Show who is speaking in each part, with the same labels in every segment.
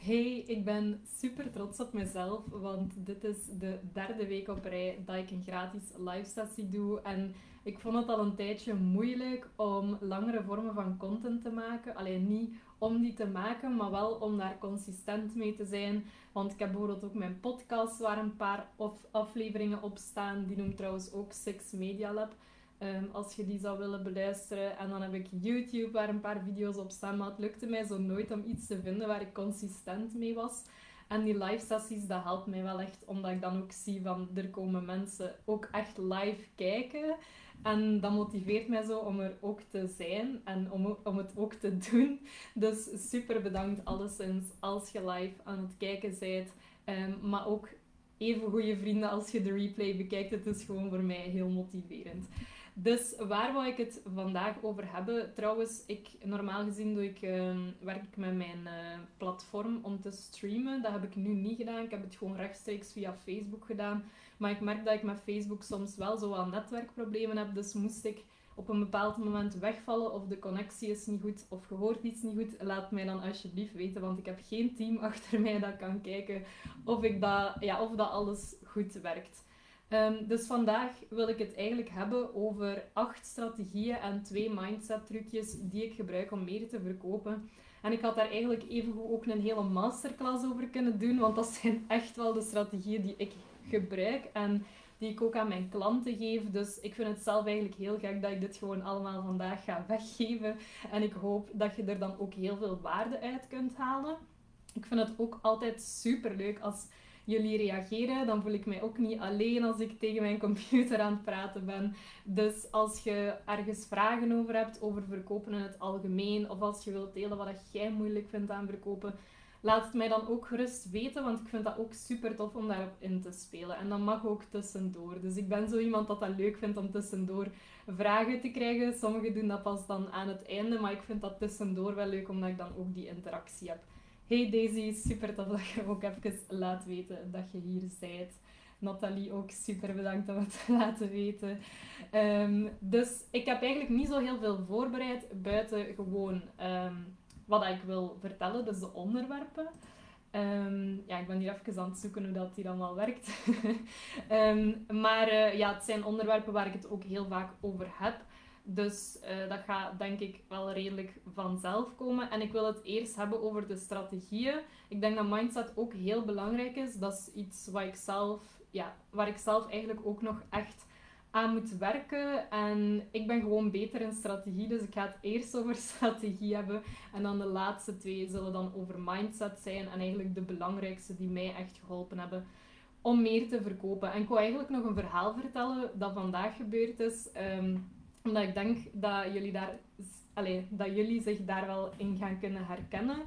Speaker 1: Hey, ik ben super trots op mezelf, want dit is de derde week op rij dat ik een gratis live sessie doe. En ik vond het al een tijdje moeilijk om langere vormen van content te maken. Alleen niet om die te maken, maar wel om daar consistent mee te zijn. Want ik heb bijvoorbeeld ook mijn podcast waar een paar afleveringen op staan. Die noemt trouwens ook Six Media Lab. Ehm, als je die zou willen beluisteren. En dan heb ik YouTube waar een paar video's op staan. Maar het lukte mij zo nooit om iets te vinden waar ik consistent mee was. En die live sessies, dat helpt mij wel echt, omdat ik dan ook zie van er komen mensen ook echt live kijken. En dat motiveert mij zo om er ook te zijn en om, om het ook te doen. Dus super bedankt alleszins als je live aan het kijken bent. Um, maar ook even goede vrienden als je de replay bekijkt. Het is gewoon voor mij heel motiverend. Dus waar wil ik het vandaag over hebben? Trouwens, ik, normaal gezien doe ik, uh, werk ik met mijn uh, platform om te streamen. Dat heb ik nu niet gedaan. Ik heb het gewoon rechtstreeks via Facebook gedaan. Maar ik merk dat ik met Facebook soms wel zo wat netwerkproblemen heb. Dus moest ik op een bepaald moment wegvallen of de connectie is niet goed of je hoort iets niet goed, laat mij dan alsjeblieft weten, want ik heb geen team achter mij dat kan kijken of, ik dat, ja, of dat alles goed werkt. Um, dus vandaag wil ik het eigenlijk hebben over acht strategieën en twee mindset trucjes die ik gebruik om meer te verkopen. En ik had daar eigenlijk even ook een hele masterclass over kunnen doen, want dat zijn echt wel de strategieën die ik gebruik en die ik ook aan mijn klanten geef. Dus ik vind het zelf eigenlijk heel gek dat ik dit gewoon allemaal vandaag ga weggeven. En ik hoop dat je er dan ook heel veel waarde uit kunt halen. Ik vind het ook altijd super leuk als jullie reageren, dan voel ik mij ook niet alleen als ik tegen mijn computer aan het praten ben. Dus als je ergens vragen over hebt, over verkopen in het algemeen, of als je wilt delen wat jij moeilijk vindt aan verkopen, laat het mij dan ook gerust weten, want ik vind dat ook super tof om daarop in te spelen. En dat mag ook tussendoor. Dus ik ben zo iemand dat dat leuk vindt om tussendoor vragen te krijgen. Sommigen doen dat pas dan aan het einde, maar ik vind dat tussendoor wel leuk, omdat ik dan ook die interactie heb. Hey Daisy, super tof dat je ook even laat weten dat je hier bent. Nathalie ook super bedankt om het te laten weten. Ehm, dus ik heb eigenlijk niet zo heel veel voorbereid buiten gewoon um, wat ik wil vertellen, dus de onderwerpen. Um, ja, ik ben hier even aan het zoeken hoe dat hier allemaal werkt. maar uh, ja, het zijn onderwerpen waar ik het ook heel vaak over heb. Dus uh, dat gaat denk ik wel redelijk vanzelf komen. En ik wil het eerst hebben over de strategieën. Ik denk dat mindset ook heel belangrijk is. Dat is iets wat ik zelf, ja, waar ik zelf eigenlijk ook nog echt aan moet werken. En ik ben gewoon beter in strategie, dus ik ga het eerst over strategie hebben. En dan de laatste twee zullen dan over mindset zijn. En eigenlijk de belangrijkste die mij echt geholpen hebben om meer te verkopen. En ik wil eigenlijk nog een verhaal vertellen dat vandaag gebeurd is. Um, omdat ik denk dat jullie, daar, allez, dat jullie zich daar wel in gaan kunnen herkennen.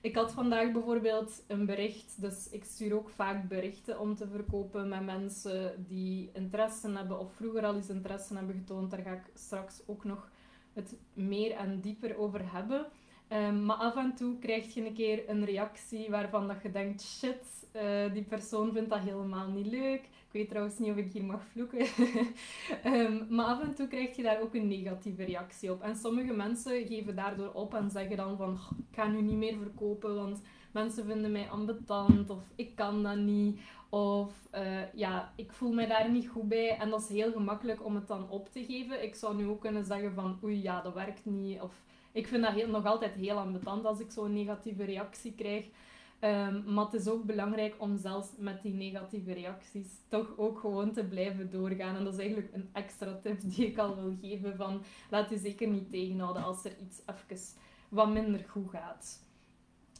Speaker 1: Ik had vandaag bijvoorbeeld een bericht, dus ik stuur ook vaak berichten om te verkopen met mensen die interesse hebben of vroeger al eens interesse hebben getoond. Daar ga ik straks ook nog het meer en dieper over hebben. Um, maar af en toe krijg je een keer een reactie waarvan dat je denkt, shit, uh, die persoon vindt dat helemaal niet leuk. Weet trouwens niet of ik hier mag vloeken. um, maar af en toe krijg je daar ook een negatieve reactie op. En sommige mensen geven daardoor op en zeggen dan van, ik ga nu niet meer verkopen, want mensen vinden mij ambetant of ik kan dat niet. Of uh, ja, ik voel me daar niet goed bij. En dat is heel gemakkelijk om het dan op te geven. Ik zou nu ook kunnen zeggen van, oei ja, dat werkt niet. Of ik vind dat heel, nog altijd heel ambetant als ik zo'n negatieve reactie krijg. Um, maar het is ook belangrijk om zelfs met die negatieve reacties toch ook gewoon te blijven doorgaan. En dat is eigenlijk een extra tip die ik al wil geven van laat je zeker niet tegenhouden als er iets even wat minder goed gaat.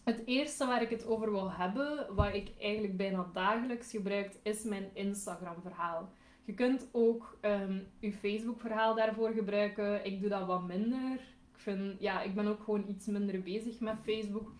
Speaker 1: Het eerste waar ik het over wil hebben, wat ik eigenlijk bijna dagelijks gebruik, is mijn Instagram verhaal. Je kunt ook um, je Facebook verhaal daarvoor gebruiken. Ik doe dat wat minder vind, ja, ik ben ook gewoon iets minder bezig met Facebook.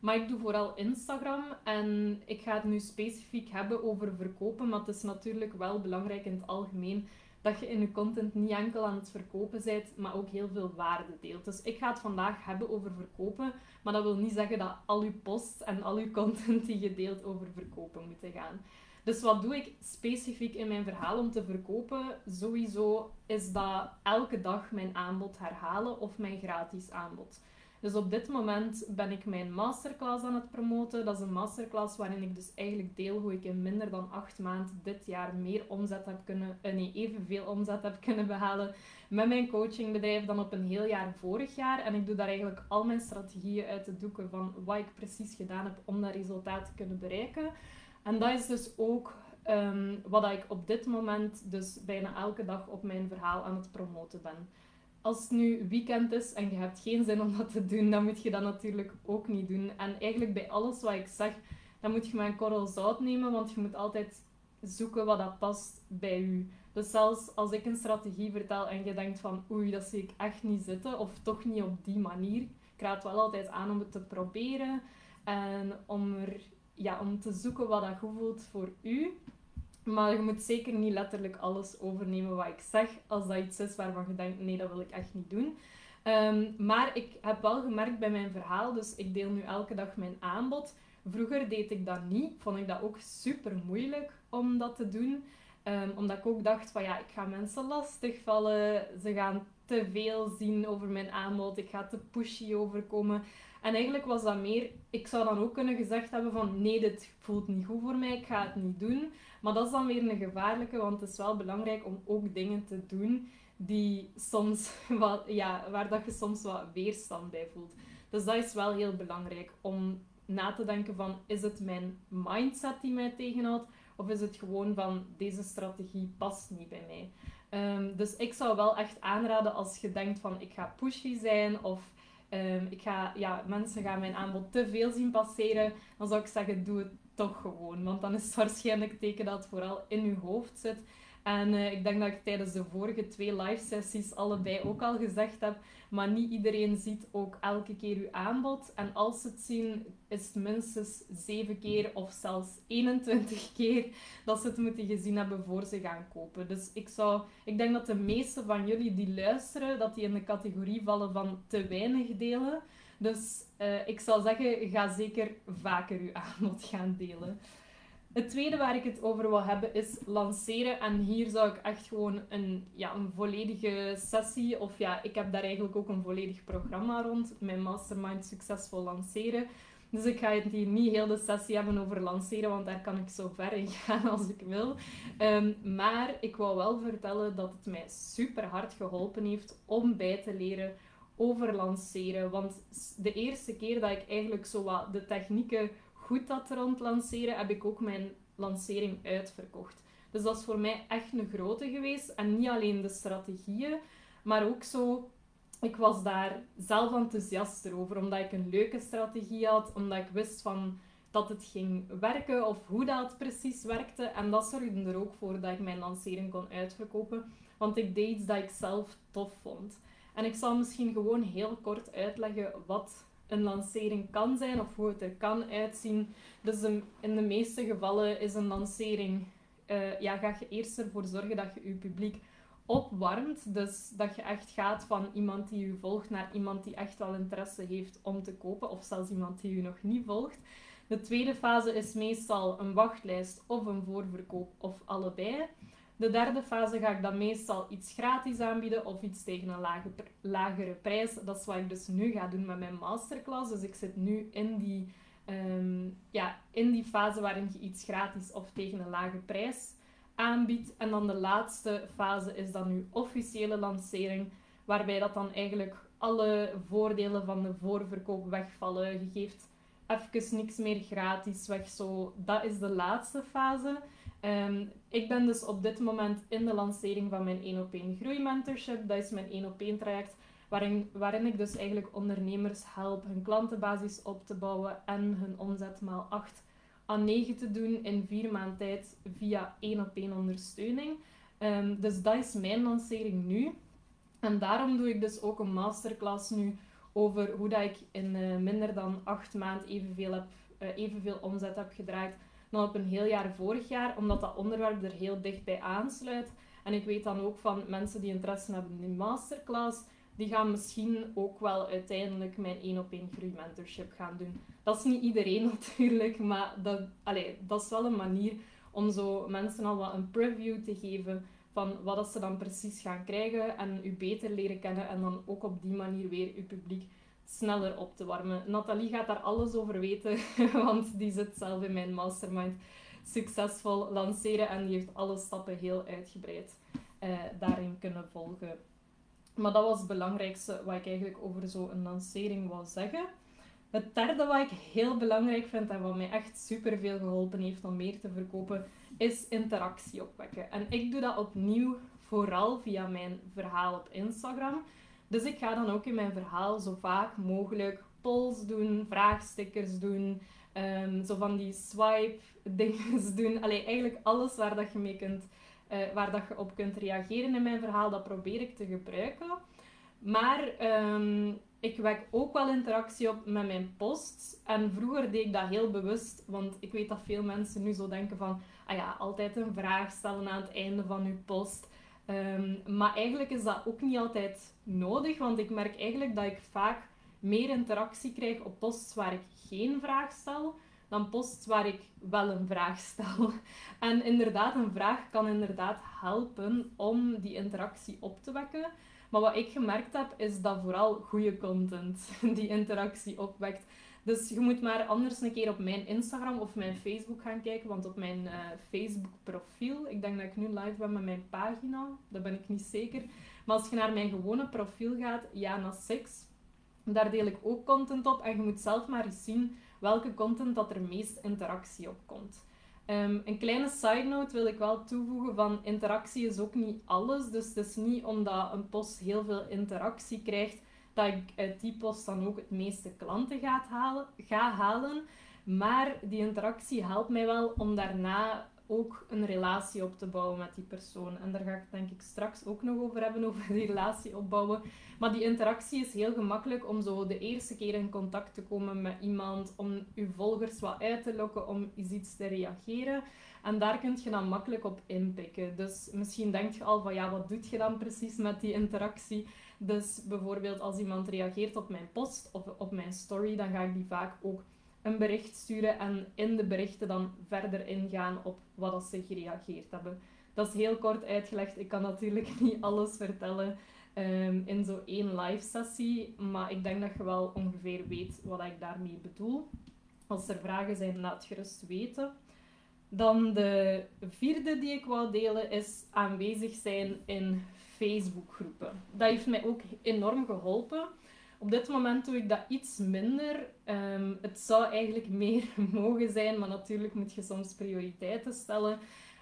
Speaker 1: Maar ik doe vooral Instagram en ik ga het nu specifiek hebben over verkopen. Maar het is natuurlijk wel belangrijk in het algemeen dat je in je content niet enkel aan het verkopen bent, maar ook heel veel waarde deelt. Dus ik ga het vandaag hebben over verkopen, maar dat wil niet zeggen dat al je posts en al je content die je deelt over verkopen moeten gaan. Dus wat doe ik specifiek in mijn verhaal om te verkopen? Sowieso is dat elke dag mijn aanbod herhalen of mijn gratis aanbod. Dus op dit moment ben ik mijn masterclass aan het promoten. Dat is een masterclass waarin ik dus eigenlijk deel hoe ik in minder dan acht maanden dit jaar meer omzet heb kunnen, uh, nee, evenveel omzet heb kunnen behalen met mijn coachingbedrijf dan op een heel jaar vorig jaar. En ik doe daar eigenlijk al mijn strategieën uit te doeken van wat ik precies gedaan heb om dat resultaat te kunnen bereiken. En dat is dus ook um, wat ik op dit moment dus bijna elke dag op mijn verhaal aan het promoten ben. Als het nu weekend is en je hebt geen zin om dat te doen, dan moet je dat natuurlijk ook niet doen. En eigenlijk bij alles wat ik zeg, dan moet je maar een korrel zout nemen, want je moet altijd zoeken wat dat past bij je. Dus zelfs als ik een strategie vertel en je denkt van oei, dat zie ik echt niet zitten, of toch niet op die manier, ik raad wel altijd aan om het te proberen en om, ja, om te zoeken wat dat goed voelt voor u. Maar je moet zeker niet letterlijk alles overnemen wat ik zeg, als dat iets is waarvan je denkt, nee, dat wil ik echt niet doen. Um, maar ik heb wel gemerkt bij mijn verhaal, dus ik deel nu elke dag mijn aanbod. Vroeger deed ik dat niet, vond ik dat ook super moeilijk om dat te doen. Um, omdat ik ook dacht van ja, ik ga mensen lastigvallen, ze gaan te veel zien over mijn aanbod, ik ga te pushy overkomen. En eigenlijk was dat meer, ik zou dan ook kunnen gezegd hebben van nee, dit voelt niet goed voor mij, ik ga het niet doen. Maar dat is dan weer een gevaarlijke, want het is wel belangrijk om ook dingen te doen die soms wat, ja, waar dat je soms wat weerstand bij voelt. Dus dat is wel heel belangrijk om na te denken van is het mijn mindset die mij tegenhoudt of is het gewoon van deze strategie past niet bij mij. Um, dus ik zou wel echt aanraden als je denkt van ik ga pushy zijn of um, ik ga, ja, mensen gaan mijn aanbod te veel zien passeren, dan zou ik zeggen doe het gewoon. Want dan is het waarschijnlijk teken dat het vooral in je hoofd zit. En uh, ik denk dat ik tijdens de vorige twee live sessies allebei ook al gezegd heb, maar niet iedereen ziet ook elke keer uw aanbod. En als ze het zien, is minstens 7 keer of zelfs 21 keer dat ze het moeten gezien hebben voor ze gaan kopen. Dus ik, zou, ik denk dat de meeste van jullie die luisteren, dat die in de categorie vallen van te weinig delen. Dus uh, ik zou zeggen, ga zeker vaker uw aanbod gaan delen. Het tweede waar ik het over wil hebben is lanceren. En hier zou ik echt gewoon een, ja, een volledige sessie, of ja, ik heb daar eigenlijk ook een volledig programma rond, mijn mastermind succesvol lanceren. Dus ik ga hier niet heel de sessie hebben over lanceren, want daar kan ik zo ver in gaan als ik wil. Um, maar ik wil wel vertellen dat het mij super hard geholpen heeft om bij te leren over lanceren. Want de eerste keer dat ik eigenlijk zo wat de technieken goed had rond lanceren, heb ik ook mijn lancering uitverkocht. Dus dat is voor mij echt een grote geweest. En niet alleen de strategieën, maar ook zo. Ik was daar zelf enthousiast over, omdat ik een leuke strategie had, omdat ik wist van dat het ging werken of hoe dat precies werkte. En dat zorgde er ook voor dat ik mijn lancering kon uitverkopen, want ik deed iets dat ik zelf tof vond. En ik zal misschien gewoon heel kort uitleggen wat een lancering kan zijn of hoe het er kan uitzien. Dus in de meeste gevallen is een lancering, uh, ja, ga je eerst ervoor zorgen dat je je publiek opwarmt. Dus dat je echt gaat van iemand die je volgt naar iemand die echt wel interesse heeft om te kopen, of zelfs iemand die je nog niet volgt. De tweede fase is meestal een wachtlijst of een voorverkoop of allebei. De derde fase ga ik dan meestal iets gratis aanbieden of iets tegen een lage, lagere prijs. Dat is wat ik dus nu ga doen met mijn masterclass. Dus ik zit nu in die, ehm, ja, in die fase waarin je iets gratis of tegen een lage prijs aanbiedt. En dan de laatste fase is dan uw officiële lancering, waarbij dat dan eigenlijk alle voordelen van de voorverkoop wegvallen. Je geeft even niks meer gratis weg. Zo. Dat is de laatste fase. Um, ik ben dus op dit moment in de lancering van mijn 1 op 1 groeimentorship. Dat is mijn 1 op 1 traject waarin, waarin ik dus eigenlijk ondernemers help hun klantenbasis op te bouwen en hun omzet maal 8 à 9 te doen in vier maanden tijd via 1 op 1 ondersteuning. Um, dus dat is mijn lancering nu. En daarom doe ik dus ook een masterclass nu over hoe dat ik in uh, minder dan 8 maanden evenveel, heb, uh, evenveel omzet heb gedraaid dan op een heel jaar vorig jaar, omdat dat onderwerp er heel dicht bij aansluit. En ik weet dan ook van mensen die interesse hebben in masterclass, die gaan misschien ook wel uiteindelijk mijn één op één groeimentorship gaan doen. Dat is niet iedereen natuurlijk, maar dat, allez, dat is wel een manier om zo mensen al wat een preview te geven van wat dat ze dan precies gaan krijgen en u beter leren kennen en dan ook op die manier weer uw publiek sneller op te warmen. Nathalie gaat daar alles over weten, want die zit zelf in mijn mastermind succesvol lanceren en die heeft alle stappen heel uitgebreid uh, daarin kunnen volgen. Maar dat was het belangrijkste wat ik eigenlijk over zo'n lancering wou zeggen. Het derde wat ik heel belangrijk vind en wat mij echt super veel geholpen heeft om meer te verkopen, is interactie opwekken. En ik doe dat opnieuw vooral via mijn verhaal op Instagram. Dus ik ga dan ook in mijn verhaal zo vaak mogelijk polls doen, vraagstickers doen, um, zo van die swipe dingen doen. Allee, eigenlijk alles waar dat je mee kunt, uh, waar dat je op kunt reageren in mijn verhaal, dat probeer ik te gebruiken. Maar um, ik wek ook wel interactie op met mijn posts. En vroeger deed ik dat heel bewust, want ik weet dat veel mensen nu zo denken van, ah ja, altijd een vraag stellen aan het einde van je post. Um, maar eigenlijk is dat ook niet altijd nodig, want ik merk eigenlijk dat ik vaak meer interactie krijg op posts waar ik geen vraag stel, dan posts waar ik wel een vraag stel. En inderdaad, een vraag kan inderdaad helpen om die interactie op te wekken. Maar wat ik gemerkt heb, is dat vooral goede content die interactie opwekt. Dus je moet maar anders een keer op mijn Instagram of mijn Facebook gaan kijken. Want op mijn uh, Facebook profiel, ik denk dat ik nu live ben met mijn pagina, dat ben ik niet zeker. Maar als je naar mijn gewone profiel gaat, Jana Six, daar deel ik ook content op. En je moet zelf maar eens zien welke content dat er meest interactie op komt. Um, een kleine side note wil ik wel toevoegen van interactie is ook niet alles. Dus het is niet omdat een post heel veel interactie krijgt dat ik uit die post dan ook het meeste klanten gaat halen, ga halen. Maar die interactie helpt mij wel om daarna ook een relatie op te bouwen met die persoon. En daar ga ik denk ik straks ook nog over hebben, over die relatie opbouwen. Maar die interactie is heel gemakkelijk om zo de eerste keer in contact te komen met iemand, om je volgers wat uit te lokken, om iets te reageren. En daar kun je dan makkelijk op inpikken. Dus misschien denk je al van ja, wat doet je dan precies met die interactie? Dus bijvoorbeeld als iemand reageert op mijn post of op mijn story, dan ga ik die vaak ook een bericht sturen en in de berichten dan verder ingaan op wat ze gereageerd hebben. Dat is heel kort uitgelegd. Ik kan natuurlijk niet alles vertellen um, in zo'n één live sessie, maar ik denk dat je wel ongeveer weet wat ik daarmee bedoel. Als er vragen zijn, laat gerust weten. Dan de vierde die ik wou delen is aanwezig zijn in Facebookgroepen. Dat heeft mij ook enorm geholpen. Op dit moment doe ik dat iets minder. Um, het zou eigenlijk meer mogen zijn, maar natuurlijk moet je soms prioriteiten stellen.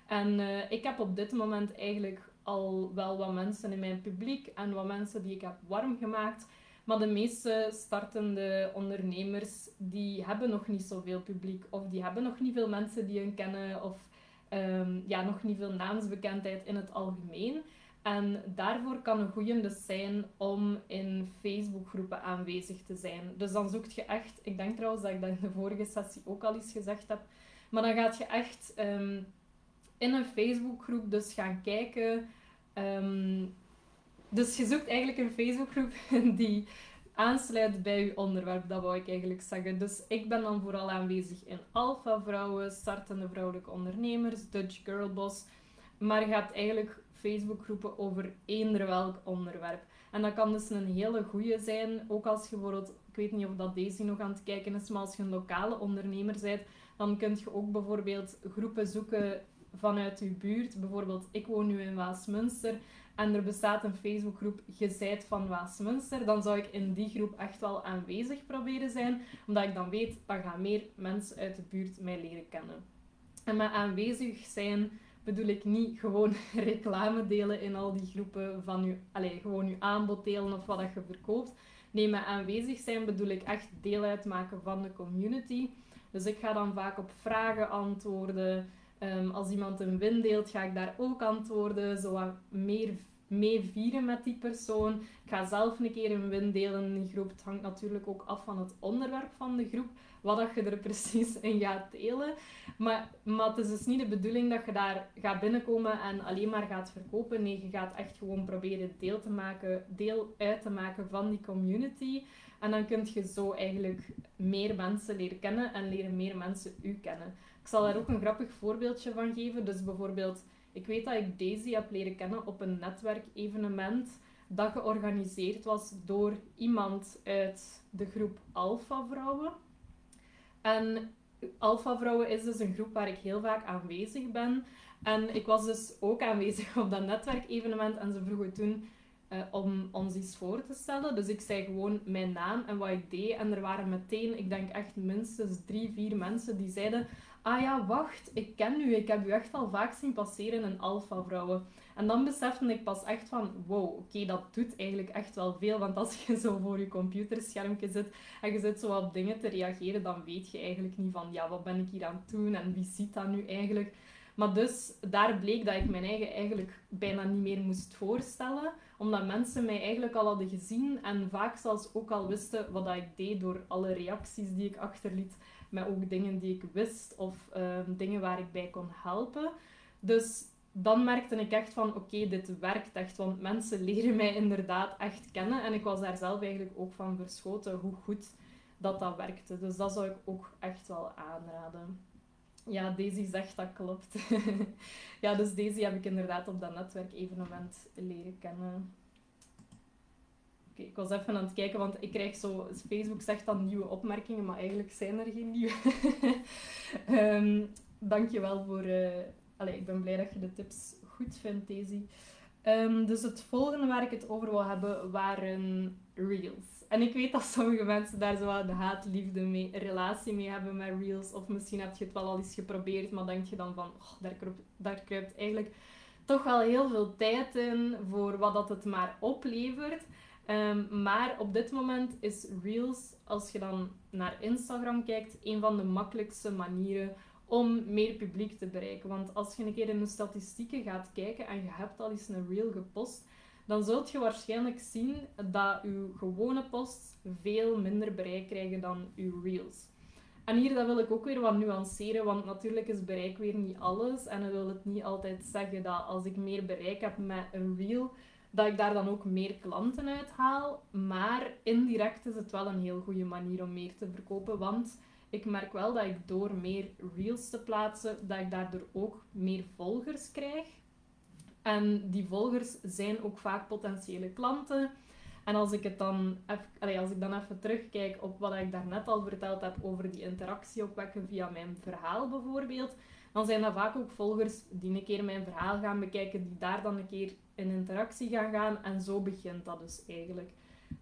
Speaker 1: En uh, ik heb op dit moment eigenlijk al wel wat mensen in mijn publiek en wat mensen die ik heb warm gemaakt. Maar de meeste startende ondernemers, die hebben nog niet zoveel publiek. Of die hebben nog niet veel mensen die hun kennen. Of um, ja, nog niet veel naamsbekendheid in het algemeen. En daarvoor kan een goede dus zijn om in Facebookgroepen aanwezig te zijn. Dus dan zoek je echt, ik denk trouwens dat ik dat in de vorige sessie ook al eens gezegd heb, maar dan gaat je echt um, in een Facebookgroep dus gaan kijken. Um, dus je zoekt eigenlijk een Facebookgroep die aansluit bij je onderwerp, dat wou ik eigenlijk zeggen. Dus ik ben dan vooral aanwezig in Alpha Vrouwen, startende vrouwelijke ondernemers, Dutch Girl Boss. Maar je hebt eigenlijk Facebookgroepen over eender welk onderwerp. En dat kan dus een hele goede zijn, ook als je bijvoorbeeld, ik weet niet of dat deze nog aan het kijken is, maar als je een lokale ondernemer bent, dan kun je ook bijvoorbeeld groepen zoeken vanuit je buurt. Bijvoorbeeld, ik woon nu in Waasmunster en er bestaat een Facebookgroep Gezijt van Waasmunster. Dan zou ik in die groep echt wel aanwezig proberen zijn, omdat ik dan weet, dat gaan meer mensen uit de buurt mij leren kennen. En met aanwezig zijn bedoel ik niet gewoon reclame delen in al die groepen van je, allez, gewoon je aanbod delen of wat dat je verkoopt. Nee, met aanwezig zijn bedoel ik echt deel uitmaken van de community. Dus ik ga dan vaak op vragen antwoorden. Ehm, als iemand een win deelt, ga ik daar ook antwoorden. Zo wat meer mee vieren met die persoon. Ik ga zelf een keer een win delen in die groep. Het hangt natuurlijk ook af van het onderwerp van de groep wat dat je er precies in gaat delen. Maar, maar het is dus niet de bedoeling dat je daar gaat binnenkomen en alleen maar gaat verkopen. Nee, je gaat echt gewoon proberen deel, te maken, deel uit te maken van die community. En dan kun je zo eigenlijk meer mensen leren kennen en leren meer mensen u kennen. Ik zal daar ook een grappig voorbeeldje van geven. Dus bijvoorbeeld, ik weet dat ik Daisy heb leren kennen op een netwerkevenement. dat georganiseerd was door iemand uit de groep Alpha Vrouwen. En Alpha Vrouwen is dus een groep waar ik heel vaak aanwezig ben. En ik was dus ook aanwezig op dat netwerkevenement en ze vroegen toen uh, om ons iets voor te stellen. Dus ik zei gewoon mijn naam en wat ik deed. En er waren meteen, ik denk echt minstens drie, vier mensen die zeiden... Ah ja, wacht, ik ken u. Ik heb u echt al vaak zien passeren in Alpha Vrouwen. En dan besefte ik pas echt van... Wow, oké, dat doet eigenlijk echt wel veel. Want als je zo voor je computerschermpje zit en je zit zo op dingen te reageren, dan weet je eigenlijk niet van... Ja, wat ben ik hier aan het doen? En wie ziet dat nu eigenlijk? Maar dus, daar bleek dat ik mijn eigen eigenlijk bijna niet meer moest voorstellen omdat mensen mij eigenlijk al hadden gezien en vaak zelfs ook al wisten wat ik deed door alle reacties die ik achterliet, met ook dingen die ik wist of ehm, dingen waar ik bij kon helpen. Dus dan merkte ik echt van, oké, dit werkt echt, want mensen leren mij inderdaad echt kennen. En ik was daar zelf eigenlijk ook van verschoten hoe goed dat dat werkte. Dus dat zou ik ook echt wel aanraden. Ja, Daisy zegt dat klopt. ja, dus Daisy heb ik inderdaad op dat netwerkevenement leren kennen. Ik was even aan het kijken, want ik krijg zo... Facebook zegt dan nieuwe opmerkingen, maar eigenlijk zijn er geen nieuwe. um, dankjewel voor... Uh, allee, ik ben blij dat je de tips goed vindt, Daisy. Um, dus het volgende waar ik het over wil hebben, waren reels. En ik weet dat sommige mensen daar zo een haat-liefde mee, relatie mee hebben met Reels. Of misschien heb je het wel al eens geprobeerd, maar denk je dan van, daar, kruipt, daar kruipt eigenlijk toch wel heel veel tijd in voor wat dat het maar oplevert. Um, maar op dit moment is Reels, als je dan naar Instagram kijkt, een van de makkelijkste manieren om meer publiek te bereiken. Want als je een keer in de statistieken gaat kijken en je hebt al eens een reel gepost, dan zult je waarschijnlijk zien dat uw gewone posts veel minder bereik krijgen dan uw reels. En hier dat wil ik ook weer wat nuanceren, want natuurlijk is bereik weer niet alles. En dan wil het niet altijd zeggen dat als ik meer bereik heb met een reel, dat ik daar dan ook meer klanten uit haal. Maar indirect is het wel een heel goede manier om meer te verkopen, want ik merk wel dat ik door meer reels te plaatsen, dat ik daardoor ook meer volgers krijg. En die volgers zijn ook vaak potentiële klanten. En als ik, het dan even, als ik dan even terugkijk op wat ik daarnet al verteld heb over die interactie opwekken via mijn verhaal bijvoorbeeld, dan zijn dat vaak ook volgers die een keer mijn verhaal gaan bekijken, die daar dan een keer in interactie gaan gaan. En zo begint dat dus eigenlijk.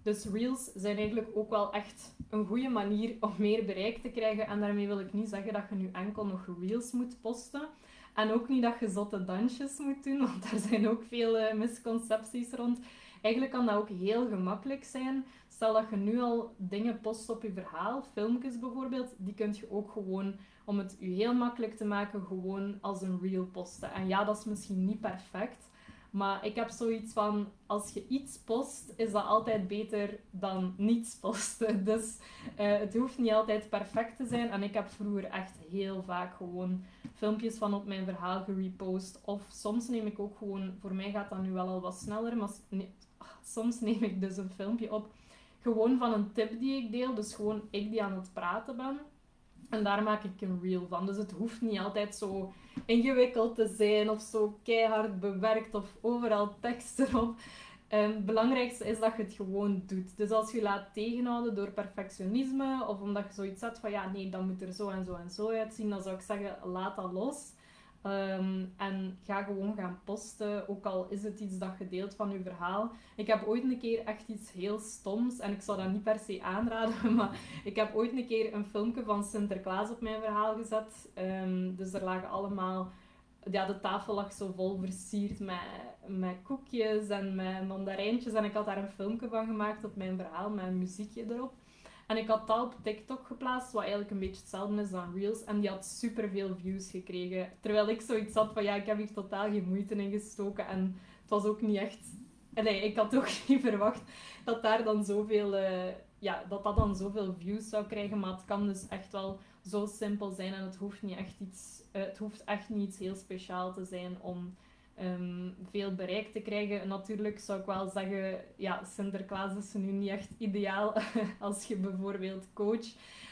Speaker 1: Dus reels zijn eigenlijk ook wel echt een goede manier om meer bereik te krijgen. En daarmee wil ik niet zeggen dat je nu enkel nog reels moet posten. En ook niet dat je zotte dansjes moet doen, want daar zijn ook veel uh, misconcepties rond. Eigenlijk kan dat ook heel gemakkelijk zijn. Stel dat je nu al dingen post op je verhaal, filmpjes bijvoorbeeld, die kun je ook gewoon, om het je heel makkelijk te maken, gewoon als een reel posten. En ja, dat is misschien niet perfect, maar ik heb zoiets van, als je iets post, is dat altijd beter dan niets posten. Dus uh, het hoeft niet altijd perfect te zijn. En ik heb vroeger echt heel vaak gewoon filmpjes van op mijn verhaal gerepost. Of soms neem ik ook gewoon, voor mij gaat dat nu wel al wat sneller, maar soms neem ik dus een filmpje op. Gewoon van een tip die ik deel. Dus gewoon ik die aan het praten ben. En daar maak ik een reel van. Dus het hoeft niet altijd zo ingewikkeld te zijn of zo keihard bewerkt of overal tekst erop. Um, het belangrijkste is dat je het gewoon doet. Dus als je laat tegenhouden door perfectionisme of omdat je zoiets hebt van ja, nee, dan moet er zo en zo en zo uitzien, dan zou ik zeggen, laat dat los. Ehm, en ga gewoon gaan posten, ook al is het iets dat je deelt van je verhaal. Ik heb ooit een keer echt iets heel stoms, en ik zou dat niet per se aanraden, maar ik heb ooit een keer een filmpje van Sinterklaas op mijn verhaal gezet. Um, dus er lagen allemaal ja, de tafel lag zo vol versierd met, met koekjes en met mandarijntjes. En ik had daar een filmpje van gemaakt op mijn verhaal met muziekje erop. En ik had dat op TikTok geplaatst, wat eigenlijk een beetje hetzelfde is dan Reels. En die had superveel views gekregen. Terwijl ik zoiets had van, ja, ik heb hier totaal geen moeite in gestoken. En het was ook niet echt... Nee, ik had ook niet verwacht dat daar dan zoveel... Uh, ja, dat dat dan zoveel views zou krijgen. Maar het kan dus echt wel zo simpel zijn. En het hoeft niet echt iets... Uh, het hoeft echt niet iets heel speciaal te zijn om um, veel bereik te krijgen. Natuurlijk zou ik wel zeggen, ja, Sinterklaas is nu niet echt ideaal als je bijvoorbeeld coach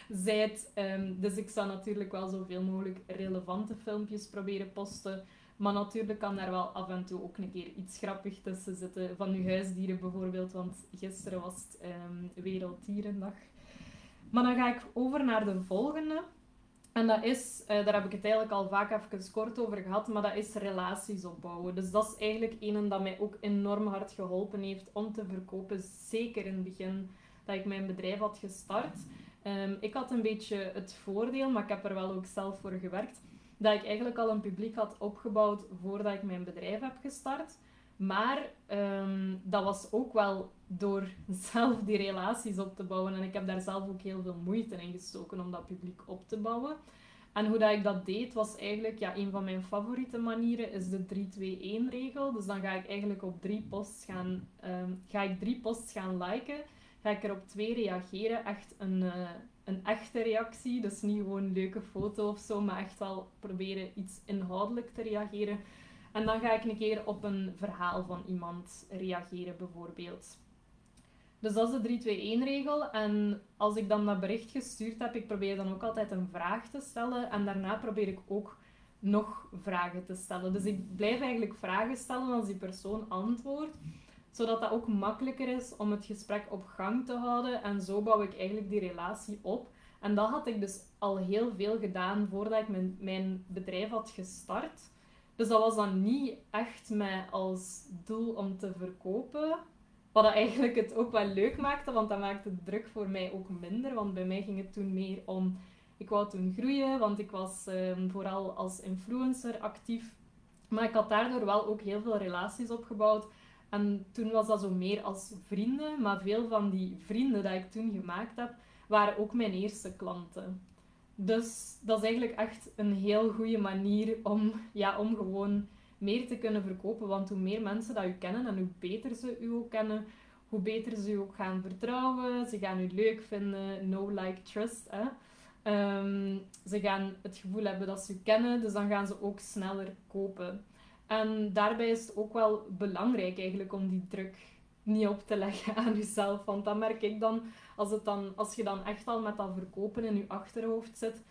Speaker 1: zijt. Um, dus ik zou natuurlijk wel zoveel mogelijk relevante filmpjes proberen posten. Maar natuurlijk kan daar wel af en toe ook een keer iets grappig tussen zitten. Van uw huisdieren bijvoorbeeld, want gisteren was het um, Werelddierendag. Maar dan ga ik over naar de volgende. En dat is, uh, daar heb ik het eigenlijk al vaak even kort over gehad, maar dat is relaties opbouwen. Dus dat is eigenlijk een dat mij ook enorm hard geholpen heeft om te verkopen. Zeker in het begin dat ik mijn bedrijf had gestart. Um, ik had een beetje het voordeel, maar ik heb er wel ook zelf voor gewerkt, dat ik eigenlijk al een publiek had opgebouwd voordat ik mijn bedrijf heb gestart. Maar um, dat was ook wel door zelf die relaties op te bouwen. En ik heb daar zelf ook heel veel moeite in gestoken om dat publiek op te bouwen. En hoe dat ik dat deed, was eigenlijk ja, een van mijn favoriete manieren, is de 3-2-1-regel. Dus dan ga ik eigenlijk op drie posts gaan, um, ga ik drie posts gaan liken. Ga ik er op twee reageren, echt een, uh, een echte reactie. Dus niet gewoon een leuke foto of zo, maar echt wel proberen iets inhoudelijk te reageren. En dan ga ik een keer op een verhaal van iemand reageren, bijvoorbeeld. Dus dat is de 3-2-1-regel. En als ik dan dat bericht gestuurd heb, ik probeer dan ook altijd een vraag te stellen. En daarna probeer ik ook nog vragen te stellen. Dus ik blijf eigenlijk vragen stellen als die persoon antwoordt. Zodat dat ook makkelijker is om het gesprek op gang te houden. En zo bouw ik eigenlijk die relatie op. En dat had ik dus al heel veel gedaan voordat ik mijn, mijn bedrijf had gestart. Dus dat was dan niet echt mij als doel om te verkopen. Wat eigenlijk het ook wel leuk maakte, want dat maakte de druk voor mij ook minder. Want bij mij ging het toen meer om... Ik wou toen groeien, want ik was ehm, vooral als influencer actief. Maar ik had daardoor wel ook heel veel relaties opgebouwd. En toen was dat zo meer als vrienden. Maar veel van die vrienden die ik toen gemaakt heb, waren ook mijn eerste klanten. Dus dat is eigenlijk echt een heel goede manier om, ja, om gewoon meer te kunnen verkopen. Want hoe meer mensen dat u kennen en hoe beter ze u ook kennen, hoe beter ze u ook gaan vertrouwen. Ze gaan u leuk vinden. No, like, trust. Hè? Ehm, ze gaan het gevoel hebben dat ze u kennen, dus dan gaan ze ook sneller kopen. En daarbij is het ook wel belangrijk eigenlijk om die druk niet op te leggen aan jezelf. Want dat merk ik dan als, het dan, als je dan echt al met dat verkopen in je achterhoofd zit,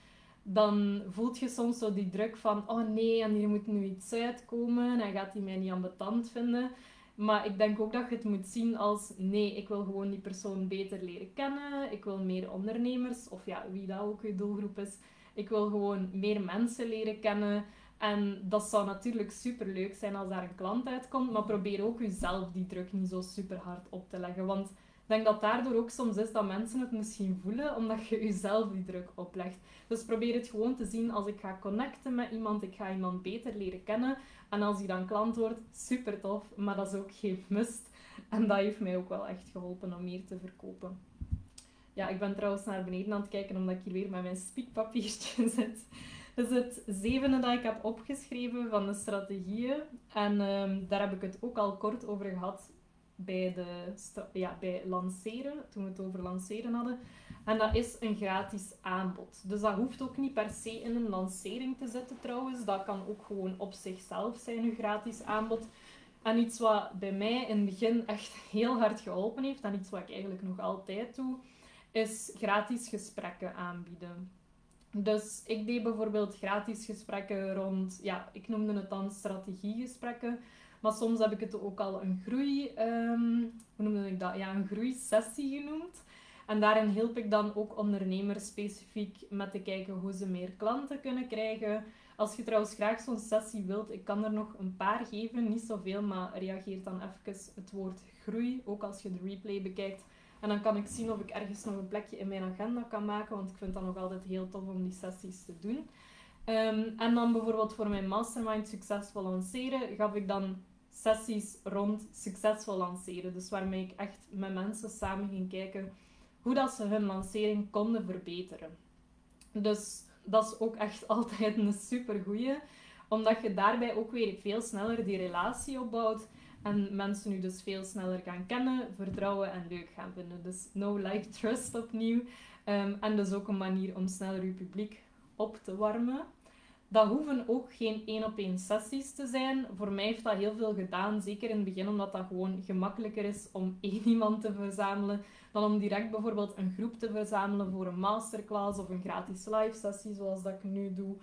Speaker 1: dan voelt je soms zo die druk van, oh nee, en hier moet nu iets uitkomen en gaat hij mij niet ambetant vinden. Maar ik denk ook dat je het moet zien als, nee, ik wil gewoon die persoon beter leren kennen. Ik wil meer ondernemers, of ja, wie dat ook je doelgroep is. Ik wil gewoon meer mensen leren kennen. En dat zou natuurlijk super leuk zijn als daar een klant uitkomt, maar probeer ook jezelf die druk niet zo super hard op te leggen. Want ik denk dat daardoor ook soms is dat mensen het misschien voelen, omdat je jezelf die druk oplegt. Dus probeer het gewoon te zien als ik ga connecten met iemand, ik ga iemand beter leren kennen. En als die dan klant wordt, super tof, maar dat is ook geen must. En dat heeft mij ook wel echt geholpen om meer te verkopen. Ja, ik ben trouwens naar beneden aan het kijken omdat ik hier weer met mijn spiekpapiertje zit. Is het zevende dat ik heb opgeschreven van de strategieën. En um, daar heb ik het ook al kort over gehad bij, de, ja, bij lanceren, toen we het over lanceren hadden. En dat is een gratis aanbod. Dus dat hoeft ook niet per se in een lancering te zitten trouwens. Dat kan ook gewoon op zichzelf zijn, een gratis aanbod. En iets wat bij mij in het begin echt heel hard geholpen heeft, en iets wat ik eigenlijk nog altijd doe, is gratis gesprekken aanbieden. Dus ik deed bijvoorbeeld gratis gesprekken rond, ja, ik noemde het dan strategiegesprekken. Maar soms heb ik het ook al een groei, um, hoe noemde ik dat? Ja, een groeisessie genoemd. En daarin help ik dan ook ondernemers specifiek met te kijken hoe ze meer klanten kunnen krijgen. Als je trouwens graag zo'n sessie wilt, ik kan er nog een paar geven, niet zoveel, maar reageer dan even het woord groei, ook als je de replay bekijkt. En dan kan ik zien of ik ergens nog een plekje in mijn agenda kan maken, want ik vind dat nog altijd heel tof om die sessies te doen. Ehm, en dan bijvoorbeeld voor mijn mastermind succesvol lanceren gaf ik dan sessies rond succesvol lanceren. Dus waarmee ik echt met mensen samen ging kijken hoe dat ze hun lancering konden verbeteren. Dus dat is ook echt altijd een super goeie, omdat je daarbij ook weer veel sneller die relatie opbouwt en mensen nu dus veel sneller gaan kennen, vertrouwen en leuk gaan vinden. Dus no like trust opnieuw. Um, en dus ook een manier om sneller je publiek op te warmen. Dat hoeven ook geen één op één sessies te zijn. Voor mij heeft dat heel veel gedaan, zeker in het begin, omdat dat gewoon gemakkelijker is om één iemand te verzamelen dan om direct bijvoorbeeld een groep te verzamelen voor een masterclass of een gratis live sessie, zoals dat ik nu doe.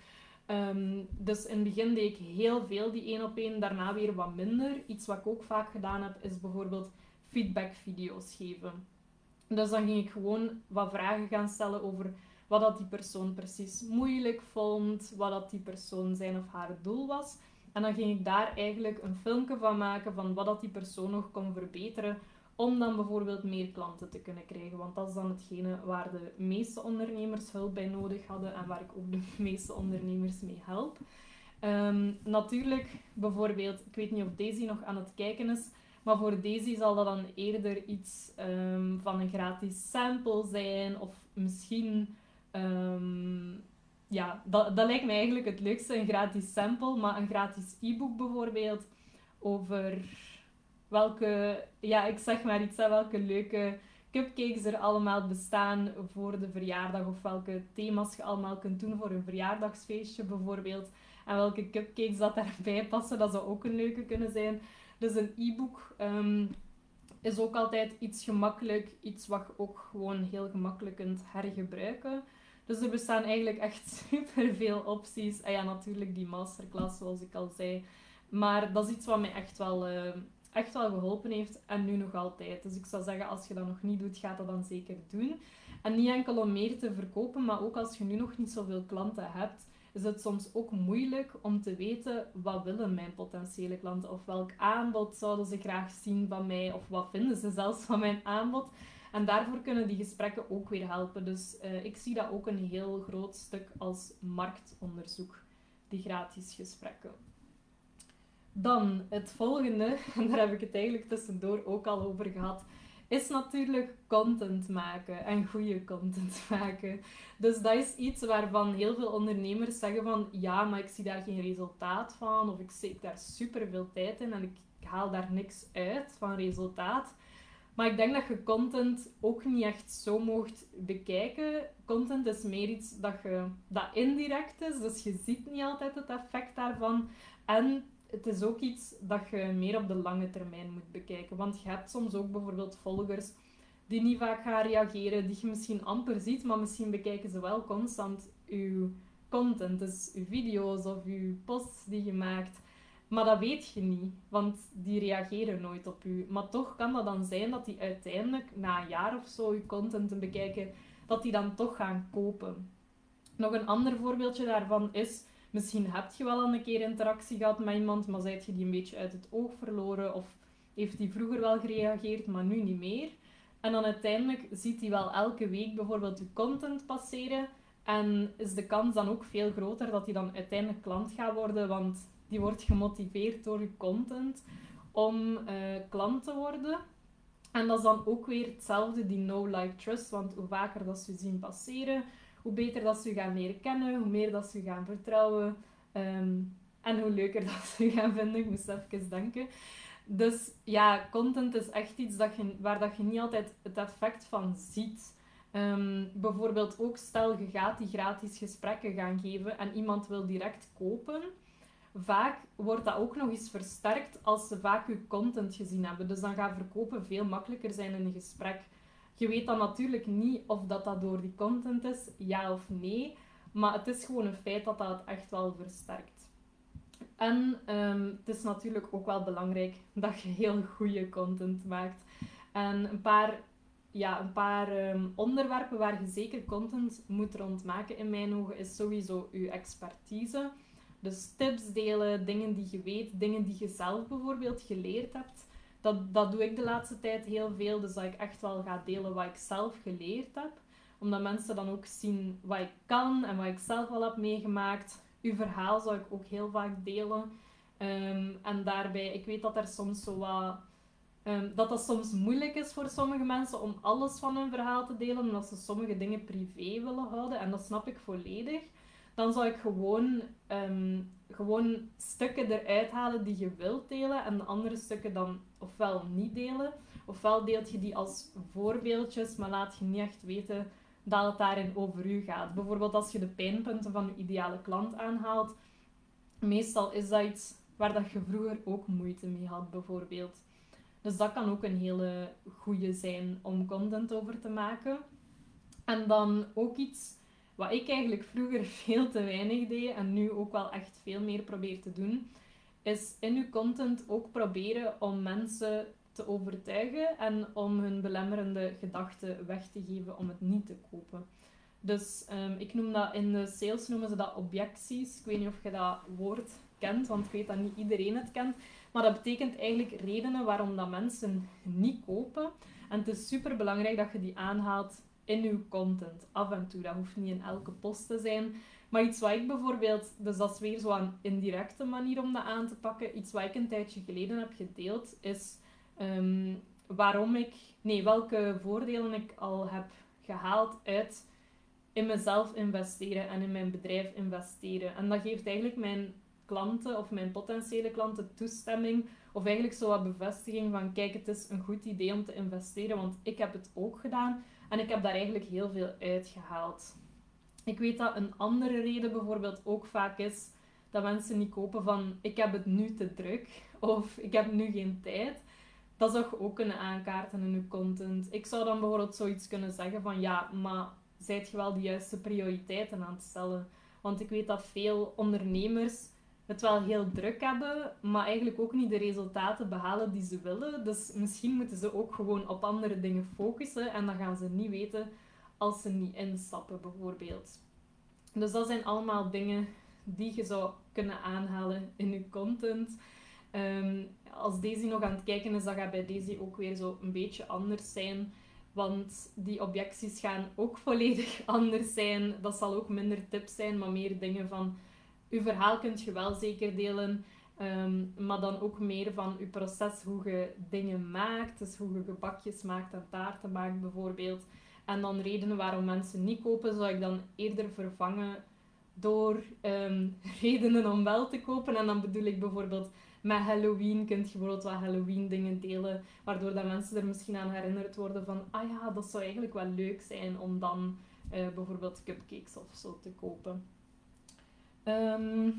Speaker 1: Ehm, dus in het begin deed ik heel veel die één op één, daarna weer wat minder. Iets wat ik ook vaak gedaan heb, is bijvoorbeeld feedbackvideo's geven. Dus dan ging ik gewoon wat vragen gaan stellen over wat dat die persoon precies moeilijk vond, wat dat die persoon zijn of haar doel was. En dan ging ik daar eigenlijk een filmpje van maken van wat dat die persoon nog kon verbeteren om dan bijvoorbeeld meer klanten te kunnen krijgen. Want dat is dan hetgene waar de meeste ondernemers hulp bij nodig hadden en waar ik ook de meeste ondernemers mee help. Um, natuurlijk, bijvoorbeeld, ik weet niet of Daisy nog aan het kijken is, maar voor Daisy zal dat dan eerder iets um, van een gratis sample zijn of misschien Um, ja, dat, dat lijkt me eigenlijk het leukste, een gratis sample, maar een gratis e-book bijvoorbeeld over welke, ja, ik zeg maar iets, welke leuke cupcakes er allemaal bestaan voor de verjaardag of welke thema's je allemaal kunt doen voor een verjaardagsfeestje bijvoorbeeld. En welke cupcakes dat daarbij passen, dat zou ook een leuke kunnen zijn. Dus een e-book um, is ook altijd iets gemakkelijk, iets wat je ook gewoon heel gemakkelijk kunt hergebruiken. Dus er bestaan eigenlijk echt super veel opties. En ja, natuurlijk die masterclass, zoals ik al zei. Maar dat is iets wat mij echt wel, uh, echt wel geholpen heeft. En nu nog altijd. Dus ik zou zeggen, als je dat nog niet doet, ga dat dan zeker doen. En niet enkel om meer te verkopen, maar ook als je nu nog niet zoveel klanten hebt, is het soms ook moeilijk om te weten wat willen mijn potentiële klanten of welk aanbod zouden ze graag zien van mij of wat vinden ze zelfs van mijn aanbod. En daarvoor kunnen die gesprekken ook weer helpen. Dus uh, ik zie dat ook een heel groot stuk als marktonderzoek, die gratis gesprekken. Dan het volgende, en daar heb ik het eigenlijk tussendoor ook al over gehad, is natuurlijk content maken en goede content maken. Dus dat is iets waarvan heel veel ondernemers zeggen van ja, maar ik zie daar geen resultaat van of ik steek daar super veel tijd in en ik haal daar niks uit van resultaat. Maar ik denk dat je content ook niet echt zo mocht bekijken. Content is meer iets dat, je, dat indirect is, dus je ziet niet altijd het effect daarvan. En het is ook iets dat je meer op de lange termijn moet bekijken. Want je hebt soms ook bijvoorbeeld volgers die niet vaak gaan reageren, die je misschien amper ziet, maar misschien bekijken ze wel constant je content, dus je video's of je posts die je maakt. Maar dat weet je niet, want die reageren nooit op u. Maar toch kan dat dan zijn dat die uiteindelijk na een jaar of zo je content te bekijken, dat die dan toch gaan kopen. Nog een ander voorbeeldje daarvan is, misschien heb je wel een keer interactie gehad met iemand, maar zijt je die een beetje uit het oog verloren of heeft die vroeger wel gereageerd, maar nu niet meer. En dan uiteindelijk ziet hij wel elke week bijvoorbeeld je content passeren en is de kans dan ook veel groter dat hij dan uiteindelijk klant gaat worden, want die wordt gemotiveerd door je content om uh, klant te worden. En dat is dan ook weer hetzelfde, die no like trust. Want hoe vaker dat ze zien passeren, hoe beter dat ze gaan leren kennen, hoe meer dat ze gaan vertrouwen. Ehm, en hoe leuker dat ze gaan vinden. Ik moest even denken. Dus ja, content is echt iets dat je, waar dat je niet altijd het effect van ziet. Um, bijvoorbeeld ook stel je gaat die gratis gesprekken gaan geven en iemand wil direct kopen vaak wordt dat ook nog eens versterkt als ze vaak je content gezien hebben. Dus dan gaat verkopen veel makkelijker zijn in een gesprek. Je weet dan natuurlijk niet of dat, dat door die content is, ja of nee. Maar het is gewoon een feit dat dat het echt wel versterkt. En um, het is natuurlijk ook wel belangrijk dat je heel goede content maakt. En een paar, ja, een paar ehm, onderwerpen waar je zeker content moet rondmaken in mijn ogen is sowieso je expertise. Dus tips delen, dingen die je weet, dingen die je zelf bijvoorbeeld geleerd hebt. Dat, dat doe ik de laatste tijd heel veel. Dus dat ik echt wel ga delen wat ik zelf geleerd heb. Omdat mensen dan ook zien wat ik kan en wat ik zelf al heb meegemaakt. Uw verhaal zou ik ook heel vaak delen. Um, en daarbij, ik weet dat er soms zo wat... Um, dat dat soms moeilijk is voor sommige mensen om alles van hun verhaal te delen, omdat ze sommige dingen privé willen houden. En dat snap ik volledig dan zou ik gewoon, um, gewoon stukken eruit halen die je wilt delen en de andere stukken dan ofwel niet delen. Ofwel deelt je die als voorbeeldjes, maar laat je niet echt weten dat het daarin over u gaat. Bijvoorbeeld als je de pijnpunten van je ideale klant aanhaalt, meestal is dat iets waar dat je vroeger ook moeite mee had, bijvoorbeeld. Dus dat kan ook een hele goede zijn om content over te maken. En dan ook iets wat ik eigenlijk vroeger veel te weinig deed en nu ook wel echt veel meer probeer te doen, is in uw content ook proberen om mensen te overtuigen en om hun belemmerende gedachten weg te geven om het niet te kopen. Dus um, ik noem dat in de sales noemen ze dat objecties. Ik weet niet of je dat woord kent, want ik weet dat niet iedereen het kent. Maar dat betekent eigenlijk redenen waarom dat mensen niet kopen. En het is super belangrijk dat je die aanhaalt in je content. Af en toe. Dat hoeft niet in elke post te zijn. Maar iets wat ik bijvoorbeeld, dus dat is weer zo'n indirecte manier om dat aan te pakken. Iets wat ik een tijdje geleden heb gedeeld, is ehm, waarom ik, nee, welke voordelen ik al heb gehaald uit in mezelf investeren en in mijn bedrijf investeren. En dat geeft eigenlijk mijn klanten of mijn potentiële klanten toestemming of eigenlijk zo wat bevestiging van kijk, het is een goed idee om te investeren, want ik heb het ook gedaan en ik heb daar eigenlijk heel veel uitgehaald. Ik weet dat een andere reden bijvoorbeeld ook vaak is dat mensen niet kopen van ik heb het nu te druk of ik heb nu geen tijd. Dat zou je ook kunnen aankaarten in je content. Ik zou dan bijvoorbeeld zoiets kunnen zeggen van ja, maar zijt je wel de juiste prioriteiten aan het stellen? Want ik weet dat veel ondernemers het wel heel druk hebben, maar eigenlijk ook niet de resultaten behalen die ze willen. Dus misschien moeten ze ook gewoon op andere dingen focussen en dan gaan ze niet weten als ze niet instappen, bijvoorbeeld. Dus dat zijn allemaal dingen die je zou kunnen aanhalen in je content. Um, als Daisy nog aan het kijken is, dan gaat bij Daisy ook weer zo een beetje anders zijn. Want die objecties gaan ook volledig anders zijn. Dat zal ook minder tips zijn, maar meer dingen van... Uw verhaal kunt je wel zeker delen. Um, maar dan ook meer van je proces, hoe je dingen maakt. Dus hoe je gebakjes maakt en taarten maakt bijvoorbeeld. En dan redenen waarom mensen niet kopen, zou ik dan eerder vervangen door ehm, redenen om wel te kopen. En dan bedoel ik bijvoorbeeld met Halloween kun je bijvoorbeeld wat Halloween dingen delen, waardoor dat mensen er misschien aan herinnerd worden van, ah ja, dat zou eigenlijk wel leuk zijn om dan uh, bijvoorbeeld cupcakes of zo te kopen. Ehm,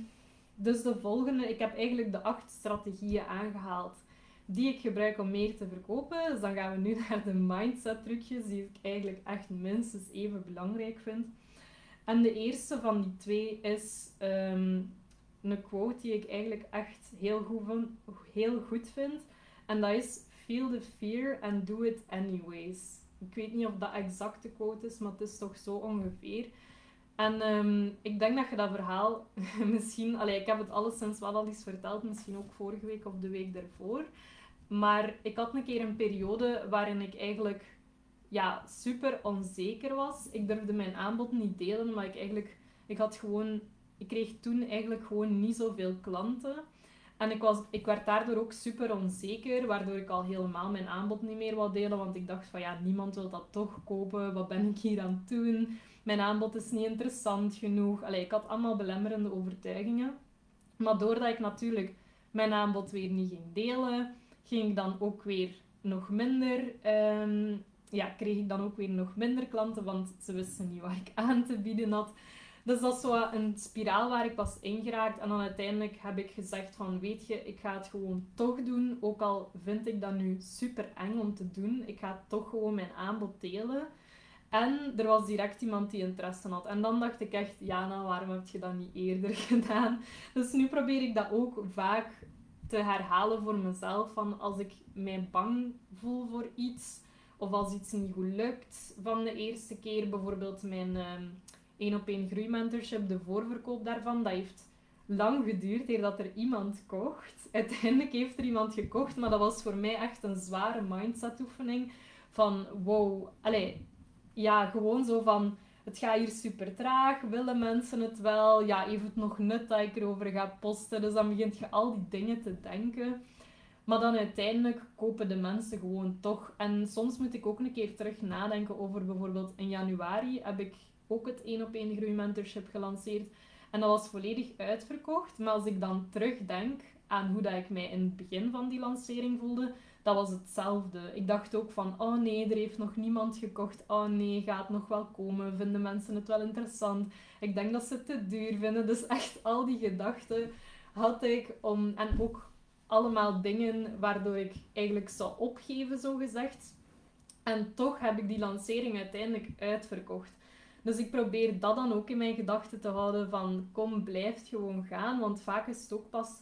Speaker 1: dus de volgende, ik heb eigenlijk de acht strategieën aangehaald die ik gebruik om meer te verkopen. Dus dan gaan we nu naar de mindset trucjes, die ik eigenlijk echt minstens even belangrijk vind. En de eerste van die twee is ehm, een quote die ik eigenlijk echt heel goed, heel goed vind. En dat is: Feel the fear and do it anyways. Ik weet niet of dat exacte quote is, maar het is toch zo ongeveer. En ehm, ik denk dat je dat verhaal misschien... Allee, ik heb het alleszins wel al eens verteld, misschien ook vorige week of de week daarvoor. Maar ik had een keer een periode waarin ik eigenlijk ja, super onzeker was. Ik durfde mijn aanbod niet delen, maar ik eigenlijk... Ik had gewoon... Ik kreeg toen eigenlijk gewoon niet zoveel klanten. En ik, was, ik werd daardoor ook super onzeker, waardoor ik al helemaal mijn aanbod niet meer wou delen. Want ik dacht van ja, niemand wil dat toch kopen. Wat ben ik hier aan het doen? Mijn aanbod is niet interessant genoeg. Allee, ik had allemaal belemmerende overtuigingen. Maar doordat ik natuurlijk mijn aanbod weer niet ging delen, ging ik dan ook weer nog minder... Ehm, ja, kreeg ik dan ook weer nog minder klanten, want ze wisten niet wat ik aan te bieden had. Dus dat is zo een spiraal waar ik was ingeraakt. En dan uiteindelijk heb ik gezegd van, weet je, ik ga het gewoon toch doen. Ook al vind ik dat nu super eng om te doen. Ik ga toch gewoon mijn aanbod delen. En er was direct iemand die interesse had. En dan dacht ik echt, Jana, waarom heb je dat niet eerder gedaan? Dus nu probeer ik dat ook vaak te herhalen voor mezelf. Van als ik mij bang voel voor iets, of als iets niet goed lukt van de eerste keer, bijvoorbeeld mijn één op één groeimentorship, de voorverkoop daarvan, dat heeft lang geduurd eer dat er iemand kocht. Uiteindelijk heeft er iemand gekocht, maar dat was voor mij echt een zware mindset oefening. Van wow, allee, ja, gewoon zo van het gaat hier super traag, willen mensen het wel? Ja, heeft het nog nut dat ik erover ga posten? Dus dan begint je al die dingen te denken. Maar dan uiteindelijk kopen de mensen gewoon toch. En soms moet ik ook een keer terug nadenken over bijvoorbeeld in januari heb ik ook het 1 op 1 groeimentorship gelanceerd. En dat was volledig uitverkocht. Maar als ik dan terugdenk aan hoe dat ik mij in het begin van die lancering voelde, dat was hetzelfde. Ik dacht ook van, oh nee, er heeft nog niemand gekocht. Oh nee, gaat nog wel komen? Vinden mensen het wel interessant? Ik denk dat ze het te duur vinden. Dus echt al die gedachten had ik om... En ook allemaal dingen waardoor ik eigenlijk zou opgeven, zo gezegd. En toch heb ik die lancering uiteindelijk uitverkocht. Dus ik probeer dat dan ook in mijn gedachten te houden van kom, blijf gewoon gaan. Want vaak is het ook pas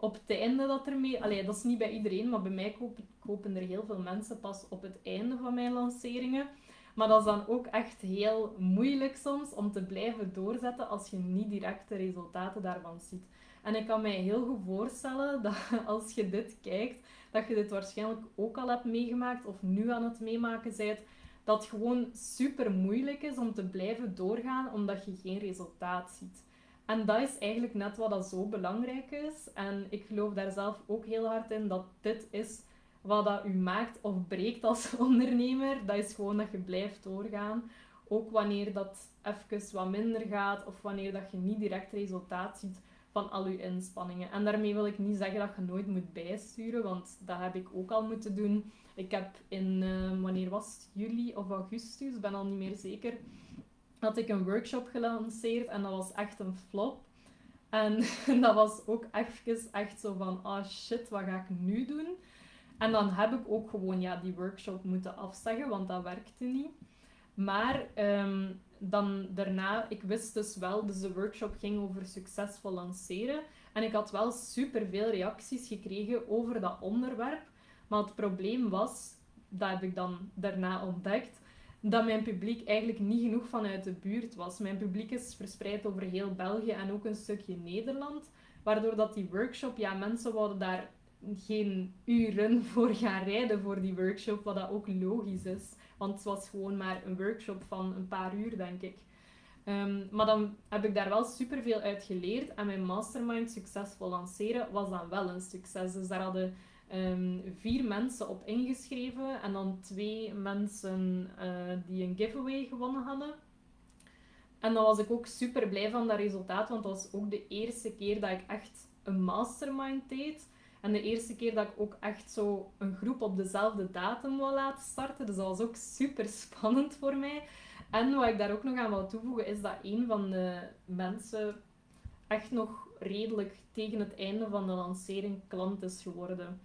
Speaker 1: op het einde dat er mee... Allee, dat is niet bij iedereen, maar bij mij kopen, kopen er heel veel mensen pas op het einde van mijn lanceringen. Maar dat is dan ook echt heel moeilijk soms om te blijven doorzetten als je niet direct de resultaten daarvan ziet. En ik kan mij heel goed voorstellen dat als je dit kijkt, dat je dit waarschijnlijk ook al hebt meegemaakt of nu aan het meemaken bent, dat het gewoon super moeilijk is om te blijven doorgaan omdat je geen resultaat ziet. En dat is eigenlijk net wat dat zo belangrijk is. En ik geloof daar zelf ook heel hard in dat dit is wat dat u maakt of breekt als ondernemer. Dat is gewoon dat je blijft doorgaan. Ook wanneer dat even wat minder gaat of wanneer dat je niet direct resultaat ziet van al je inspanningen. En daarmee wil ik niet zeggen dat je nooit moet bijsturen, want dat heb ik ook al moeten doen. Ik heb in, uh, wanneer was het? Juli of augustus, ben al niet meer zeker, had ik een workshop gelanceerd en dat was echt een flop. En dat was ook even echt zo van, ah oh shit, wat ga ik nu doen? En dan heb ik ook gewoon ja, die workshop moeten afzeggen, want dat werkte niet. Maar um, dan daarna, ik wist dus wel, dus de workshop ging over succesvol lanceren. En ik had wel super veel reacties gekregen over dat onderwerp. Maar het probleem was, dat heb ik dan daarna ontdekt, dat mijn publiek eigenlijk niet genoeg vanuit de buurt was. Mijn publiek is verspreid over heel België en ook een stukje Nederland. Waardoor dat die workshop, ja, mensen wouden daar geen uren voor gaan rijden voor die workshop, wat dat ook logisch is. Want het was gewoon maar een workshop van een paar uur, denk ik. Ehm, maar dan heb ik daar wel superveel uit geleerd. En mijn mastermind succesvol lanceren was dan wel een succes. Dus daar hadden um, vier mensen op ingeschreven. En dan twee mensen uh, die een giveaway gewonnen hadden. En dan was ik ook super blij van dat resultaat. Want dat was ook de eerste keer dat ik echt een mastermind deed. En de eerste keer dat ik ook echt zo een groep op dezelfde datum wil laten starten. Dus dat was ook super spannend voor mij. En wat ik daar ook nog aan wil toevoegen, is dat een van de mensen echt nog redelijk tegen het einde van de lancering klant is geworden.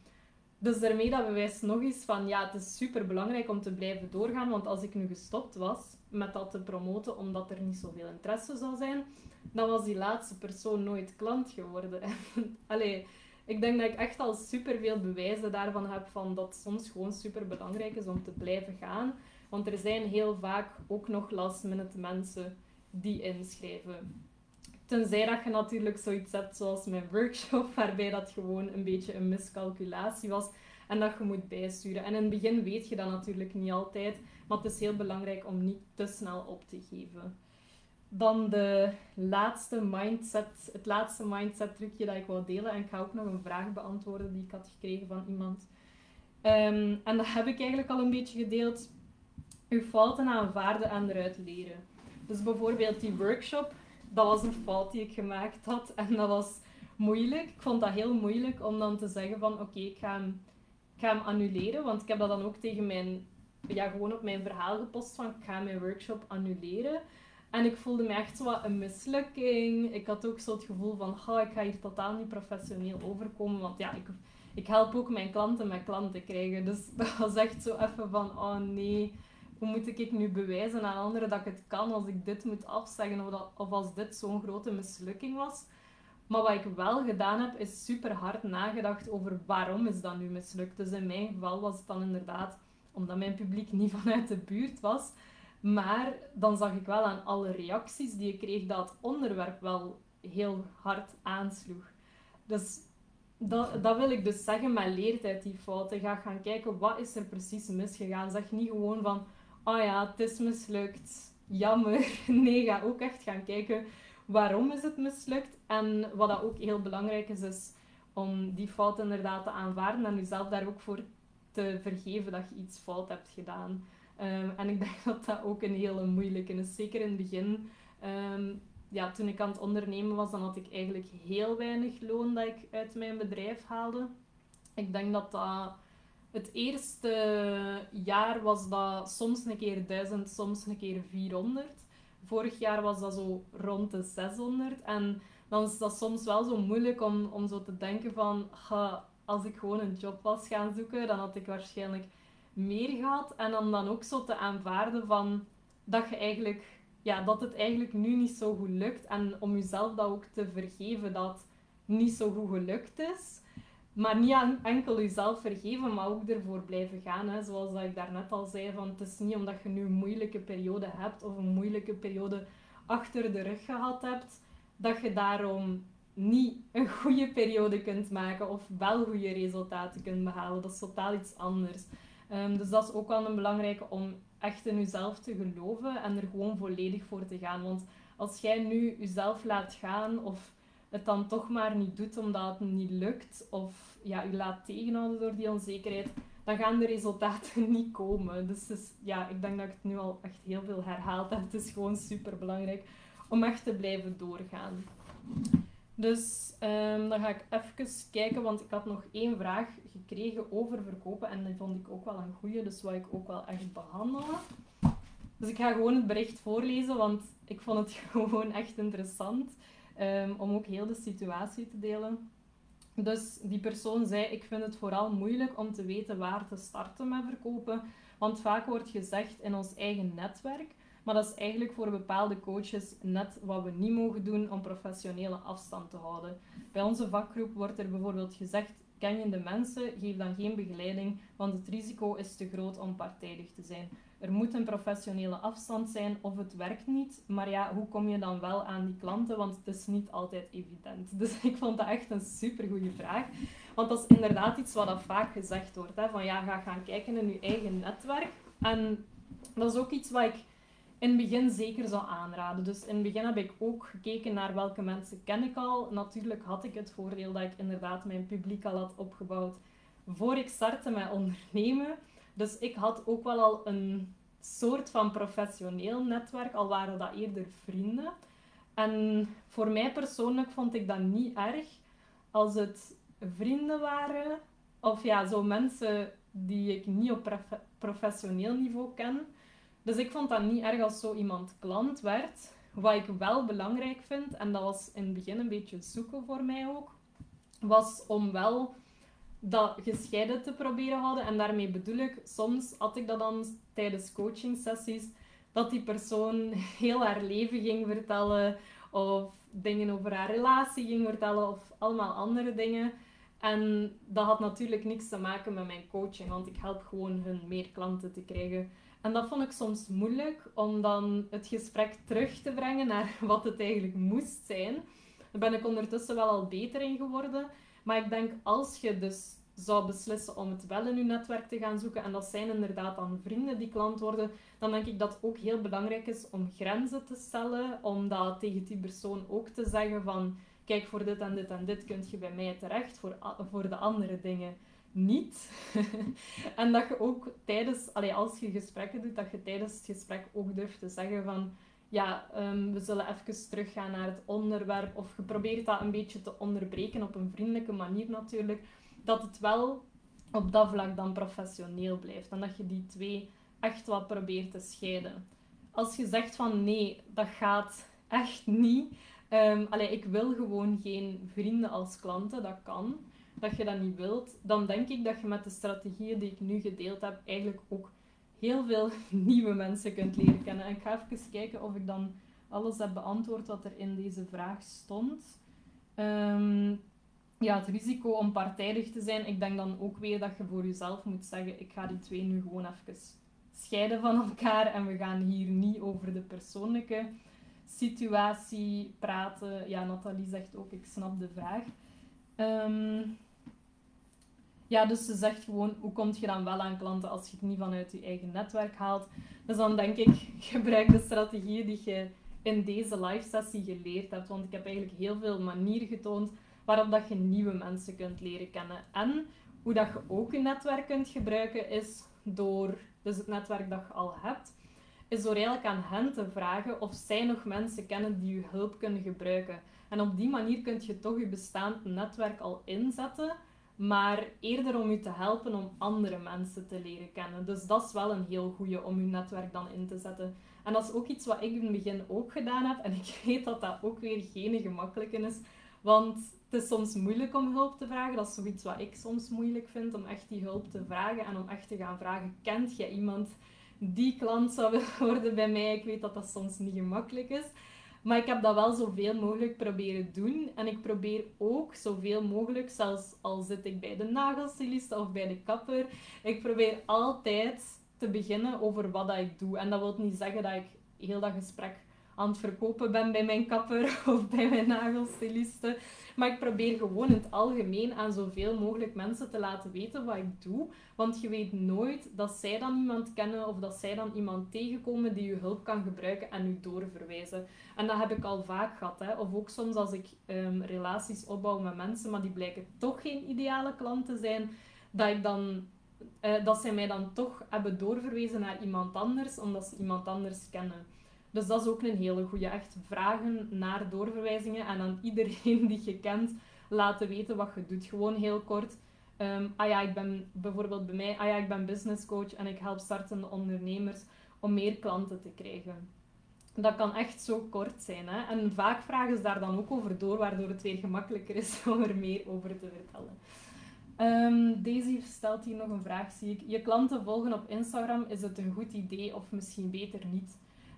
Speaker 1: Dus daarmee dat nog eens van, ja, het is super belangrijk om te blijven doorgaan. Want als ik nu gestopt was met dat te promoten, omdat er niet zoveel interesse zou zijn, dan was die laatste persoon nooit klant geworden. Allee, ik denk dat ik echt al super veel bewijzen daarvan heb van dat het soms gewoon super belangrijk is om te blijven gaan. Want er zijn heel vaak ook nog last minute mensen die inschrijven. Tenzij dat je natuurlijk zoiets hebt zoals mijn workshop, waarbij dat gewoon een beetje een miscalculatie was en dat je moet bijsturen. En in het begin weet je dat natuurlijk niet altijd, maar het is heel belangrijk om niet te snel op te geven. Dan de laatste mindset, het laatste mindset trucje dat ik wil delen. En ik ga ook nog een vraag beantwoorden die ik had gekregen van iemand. Um, en dat heb ik eigenlijk al een beetje gedeeld. Uw fouten aanvaarden en eruit leren. Dus bijvoorbeeld die workshop, dat was een fout die ik gemaakt had. En dat was moeilijk. Ik vond dat heel moeilijk om dan te zeggen van oké, ik, ga hem, ik ga annuleren. Want ik heb dat dan ook tegen mijn, ja, gewoon op mijn verhaal gepost van ik ga mijn workshop annuleren. En ik voelde me echt wat een mislukking. Ik had ook zo het gevoel van, oh, ik ga hier totaal niet professioneel overkomen. Want ja, ik, ik help ook mijn klanten met klanten krijgen. Dus dat was echt zo even van, oh nee, hoe moet ik nu bewijzen aan anderen dat ik het kan als ik dit moet afzeggen of, of als dit zo'n grote mislukking was. Maar wat ik wel gedaan heb, is super hard nagedacht over waarom is dat nu mislukt. Dus in mijn geval was het dan inderdaad omdat mijn publiek niet vanuit de buurt was. Maar dan zag ik wel aan alle reacties die ik kreeg dat het onderwerp wel heel hard aansloeg. Dus dat, dat wil ik dus zeggen, maar leert uit die fouten. Ga gaan kijken, wat is er precies misgegaan. Zeg niet gewoon van, oh ja, het is mislukt, jammer. Nee, ga ook echt gaan kijken, waarom is het mislukt? En wat dat ook heel belangrijk is, is om die fout inderdaad te aanvaarden en jezelf daar ook voor te vergeven dat je iets fout hebt gedaan. Ehm, en ik denk dat dat ook een hele moeilijke is. Zeker in het begin. Ehm, ja, toen ik aan het ondernemen was, dan had ik eigenlijk heel weinig loon dat ik uit mijn bedrijf haalde. Ik denk dat dat... Het eerste jaar was dat soms een keer 1000, soms een keer 400. Vorig jaar was dat zo rond de 600. En dan is dat soms wel zo moeilijk om, om zo te denken van... als ik gewoon een job was gaan zoeken, dan had ik waarschijnlijk meer gehad. En om dan ook zo te aanvaarden van dat je eigenlijk ja, dat het eigenlijk nu niet zo goed lukt. En om jezelf dat ook te vergeven dat het niet zo goed gelukt is. Maar niet enkel jezelf vergeven, maar ook ervoor blijven gaan. Hè. Zoals dat ik daarnet al zei, van het is niet omdat je nu een moeilijke periode hebt of een moeilijke periode achter de rug gehad hebt, dat je daarom niet een goede periode kunt maken of wel goede resultaten kunt behalen. Dat is totaal iets anders. Ehm, dus dat is ook wel een belangrijke om echt in jezelf te geloven en er gewoon volledig voor te gaan. Want als jij nu jezelf laat gaan of het dan toch maar niet doet omdat het niet lukt of ja, je laat tegenhouden door die onzekerheid, dan gaan de resultaten niet komen. Dus, dus ja, ik denk dat ik het nu al echt heel veel herhaald heb. Het is gewoon super belangrijk om echt te blijven doorgaan. Dus um, dan ga ik even kijken, want ik had nog één vraag gekregen over verkopen en die vond ik ook wel een goede, dus wat ik ook wel echt behandelen. Dus ik ga gewoon het bericht voorlezen, want ik vond het gewoon echt interessant um, om ook heel de situatie te delen. Dus die persoon zei, ik vind het vooral moeilijk om te weten waar te starten met verkopen, want vaak wordt gezegd in ons eigen netwerk maar dat is eigenlijk voor bepaalde coaches net wat we niet mogen doen om professionele afstand te houden. Bij onze vakgroep wordt er bijvoorbeeld gezegd: ken je de mensen, geef dan geen begeleiding, want het risico is te groot om partijdig te zijn. Er moet een professionele afstand zijn of het werkt niet. Maar ja, hoe kom je dan wel aan die klanten? Want het is niet altijd evident. Dus ik vond dat echt een supergoeie vraag. Want dat is inderdaad iets wat vaak gezegd wordt. Hè? Van ja, ga gaan kijken in je eigen netwerk. En dat is ook iets wat ik in het begin zeker zou aanraden. Dus in het begin heb ik ook gekeken naar welke mensen ken ik al. Natuurlijk had ik het voordeel dat ik inderdaad mijn publiek al had opgebouwd voor ik startte met ondernemen. Dus ik had ook wel al een soort van professioneel netwerk, al waren dat eerder vrienden. En voor mij persoonlijk vond ik dat niet erg als het vrienden waren, of ja, zo mensen die ik niet op professioneel niveau ken. Dus ik vond dat niet erg als zo iemand klant werd. Wat ik wel belangrijk vind, en dat was in het begin een beetje zoeken voor mij ook, was om wel dat gescheiden te proberen houden. En daarmee bedoel ik, soms had ik dat dan tijdens coaching sessies, dat die persoon heel haar leven ging vertellen, of dingen over haar relatie ging vertellen, of allemaal andere dingen. En dat had natuurlijk niks te maken met mijn coaching, want ik help gewoon hun meer klanten te krijgen. En dat vond ik soms moeilijk om dan het gesprek terug te brengen naar wat het eigenlijk moest zijn. Daar ben ik ondertussen wel al beter in geworden. Maar ik denk als je dus zou beslissen om het wel in je netwerk te gaan zoeken, en dat zijn inderdaad dan vrienden die klant worden, dan denk ik dat het ook heel belangrijk is om grenzen te stellen, om dat tegen die persoon ook te zeggen van, kijk, voor dit en dit en dit kun je bij mij terecht, voor, voor de andere dingen niet. en dat je ook tijdens, allee, als je gesprekken doet, dat je tijdens het gesprek ook durft te zeggen van ja, um, we zullen even teruggaan naar het onderwerp. Of je probeert dat een beetje te onderbreken op een vriendelijke manier natuurlijk. Dat het wel op dat vlak dan professioneel blijft. En dat je die twee echt wat probeert te scheiden. Als je zegt van nee, dat gaat echt niet. Um, ik wil gewoon geen vrienden als klanten, dat kan dat je dat niet wilt, dan denk ik dat je met de strategieën die ik nu gedeeld heb, eigenlijk ook heel veel nieuwe mensen kunt leren kennen. En ik ga even kijken of ik dan alles heb beantwoord wat er in deze vraag stond. Um, ja, het risico om partijdig te zijn, ik denk dan ook weer dat je voor jezelf moet zeggen, ik ga die twee nu gewoon even scheiden van elkaar en we gaan hier niet over de persoonlijke situatie praten. Ja, Nathalie zegt ook, ik snap de vraag. Um, ja, dus ze zegt gewoon, hoe kom je dan wel aan klanten als je het niet vanuit je eigen netwerk haalt? Dus dan denk ik, gebruik de strategieën die je in deze live sessie geleerd hebt. Want ik heb eigenlijk heel veel manieren getoond waarop dat je nieuwe mensen kunt leren kennen. En hoe dat je ook je netwerk kunt gebruiken is door, dus het netwerk dat je al hebt, is door eigenlijk aan hen te vragen of zij nog mensen kennen die je hulp kunnen gebruiken. En op die manier kun je toch je bestaand netwerk al inzetten maar eerder om u te helpen om andere mensen te leren kennen. Dus dat is wel een heel goede om uw netwerk dan in te zetten. En dat is ook iets wat ik in het begin ook gedaan heb. En ik weet dat dat ook weer geen gemakkelijke is. Want het is soms moeilijk om hulp te vragen. Dat is zoiets wat ik soms moeilijk vind, om echt die hulp te vragen. En om echt te gaan vragen, kent je iemand die klant zou willen worden bij mij. Ik weet dat dat soms niet gemakkelijk is. Maar ik heb dat wel zoveel mogelijk proberen doen. En ik probeer ook zoveel mogelijk, zelfs al zit ik bij de nagelstylist of bij de kapper, ik probeer altijd te beginnen over wat dat ik doe. En dat wil niet zeggen dat ik heel dat gesprek aan het verkopen ben bij mijn kapper of bij mijn nagelstyliste. Maar ik probeer gewoon in het algemeen aan zoveel mogelijk mensen te laten weten wat ik doe. Want je weet nooit dat zij dan iemand kennen of dat zij dan iemand tegenkomen die je hulp kan gebruiken en u doorverwijzen. En dat heb ik al vaak gehad. Hè. Of ook soms als ik um, relaties opbouw met mensen, maar die blijken toch geen ideale klant te zijn, dat ik dan uh, dat zij mij dan toch hebben doorverwezen naar iemand anders, omdat ze iemand anders kennen. Dus dat is ook een hele goede. Echt vragen naar doorverwijzingen en aan iedereen die je kent laten weten wat je doet. Gewoon heel kort. Um, ah ja, ik ben bijvoorbeeld bij mij, ah ja, ik ben business coach en ik help startende ondernemers om meer klanten te krijgen. Dat kan echt zo kort zijn. Hè? En vaak vragen ze daar dan ook over door, waardoor het weer gemakkelijker is om er meer over te vertellen. Um, Daisy stelt hier nog een vraag, zie ik. Je klanten volgen op Instagram, is het een goed idee of misschien beter niet?